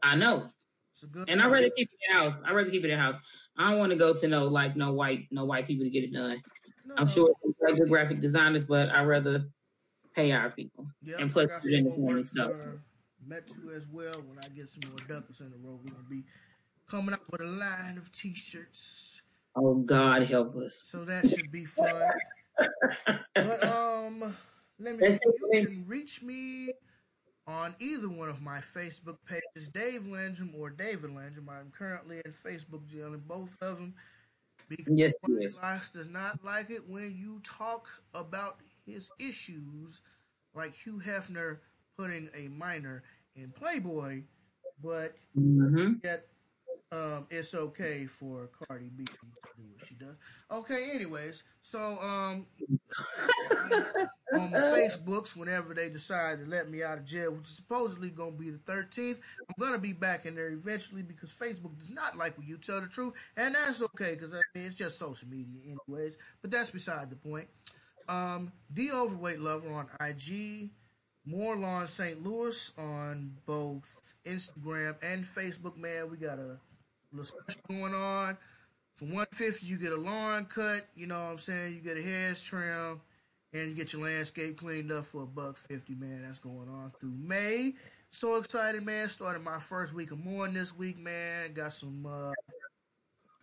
I know. It's a good. And I'd rather keep it in house. I'd rather keep it in house. I don't want to go to no like no white no white people to get it done. No, I'm sure it's some good graphic designers, but I'd rather pay our people. Yeah, and plus put it in the more family work stuff. for uh, Metu as well. When I get some more ducats in the row, we're gonna be coming out with a line of t-shirts. Oh God help us. So that should be fun. but um, let me. That's You okay. can reach me on either one of my Facebook pages, Dave Landrum or David Landrum. I'm currently in Facebook jail in both of them because Yes, White yes. Does not like it when you talk about his issues, like Hugh Hefner putting a minor in Playboy, but hmm yet um, it's okay for Cardi B what she does. Okay, anyways, so um, on the Facebooks, whenever they decide to let me out of jail, which is supposedly going to be the 13th, I'm going to be back in there eventually because Facebook does not like when you tell the truth, and that's okay because I mean, it's just social media, anyways. But that's beside the point. Um, the Overweight Lover on IG, Moorlawn St. Louis on both Instagram and Facebook. Man, we got a little special going on. For 150 you get a lawn cut, you know what I'm saying? You get a hair trim, and you get your landscape cleaned up for a buck fifty, man. That's going on through May. So excited, man. Started my first week of mowing this week, man. Got some uh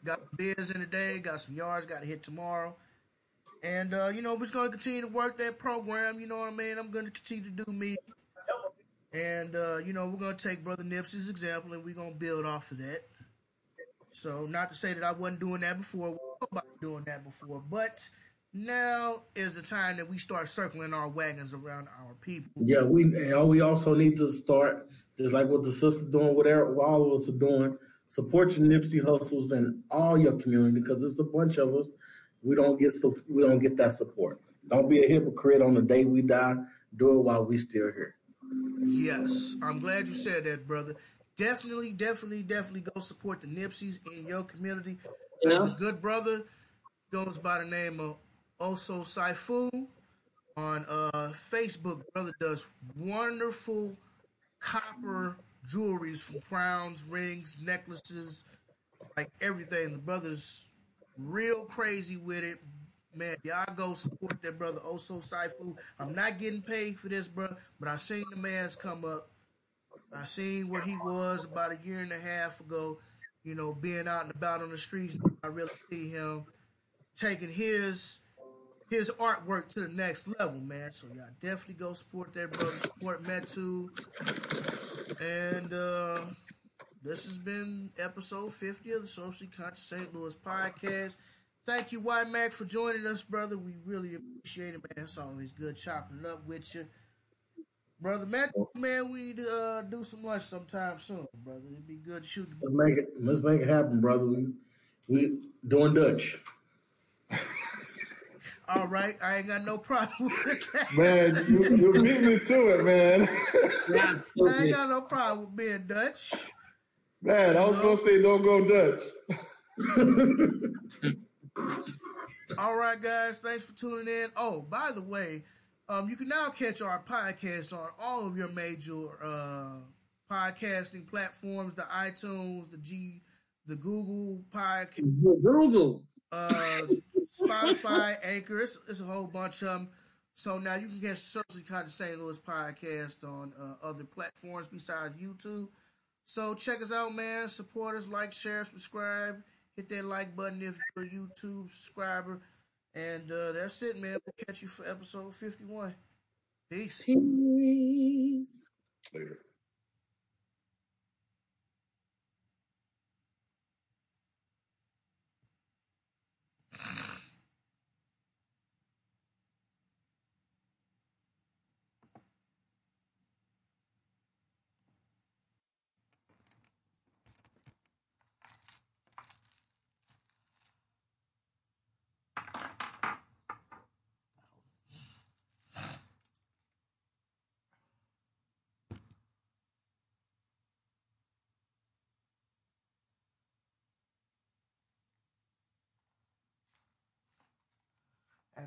got bids in the day, got some yards, got to hit tomorrow. And uh, you know, we're just gonna continue to work that program, you know what I mean? I'm gonna continue to do me. And uh, you know, we're gonna take Brother Nipsey's example and we're gonna build off of that. So not to say that I wasn't doing that before, nobody doing that before, but now is the time that we start circling our wagons around our people. Yeah, we and we also need to start just like what the sister doing, whatever what all of us are doing. Support your Nipsey Hussles and all your community because it's a bunch of us. We don't get so we don't get that support. Don't be a hypocrite on the day we die. Do it while we still here. Yes, I'm glad you said that, brother. Definitely, definitely, definitely go support the Nipseys in your community. There's a good brother goes by the name of Oso Saifu on uh, Facebook. Brother does wonderful copper jewelries from crowns, rings, necklaces, like everything. The brother's real crazy with it. Man, y'all go support that brother Oso Saifu. I'm not getting paid for this, bro, but I seen the man's come up. I seen where he was about a year and a half ago, you know, being out and about on the streets. I really see him taking his his artwork to the next level, man. So y'all definitely go support that brother, support Metu. And uh this has been episode 50 of the Socially Conscious St. Louis podcast. Thank you, Y Mac, for joining us, brother. We really appreciate it, man. It's always good chopping it up with you. Brother Mac, man, we need to uh, do some lunch sometime soon, brother. It'd be good to shoot Let's make it. Let's make it happen, brother. We we doing Dutch. All right, I ain't got no problem with that. Man, you, you beat me to it, man. I ain't got no problem with being Dutch. Man, I was gonna say don't go Dutch. All right, guys, thanks for tuning in. Oh, by the way, um, you can now catch our podcast on all of your major uh, podcasting platforms: the iTunes, the G, the Google Podcast, Google. uh, Spotify, Anchor. It's, it's a whole bunch of them. So now you can get Socially Conscious St. Louis podcast on uh, other platforms besides YouTube. So check us out, man. Support us, like, share, subscribe. Hit that like button if you're a YouTube subscriber. And uh, that's it, man. We'll catch you for episode 51. Peace. Peace. Later.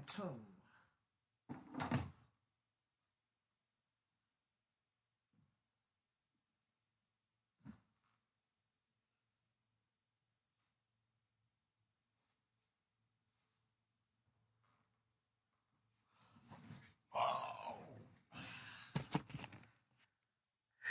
Tune.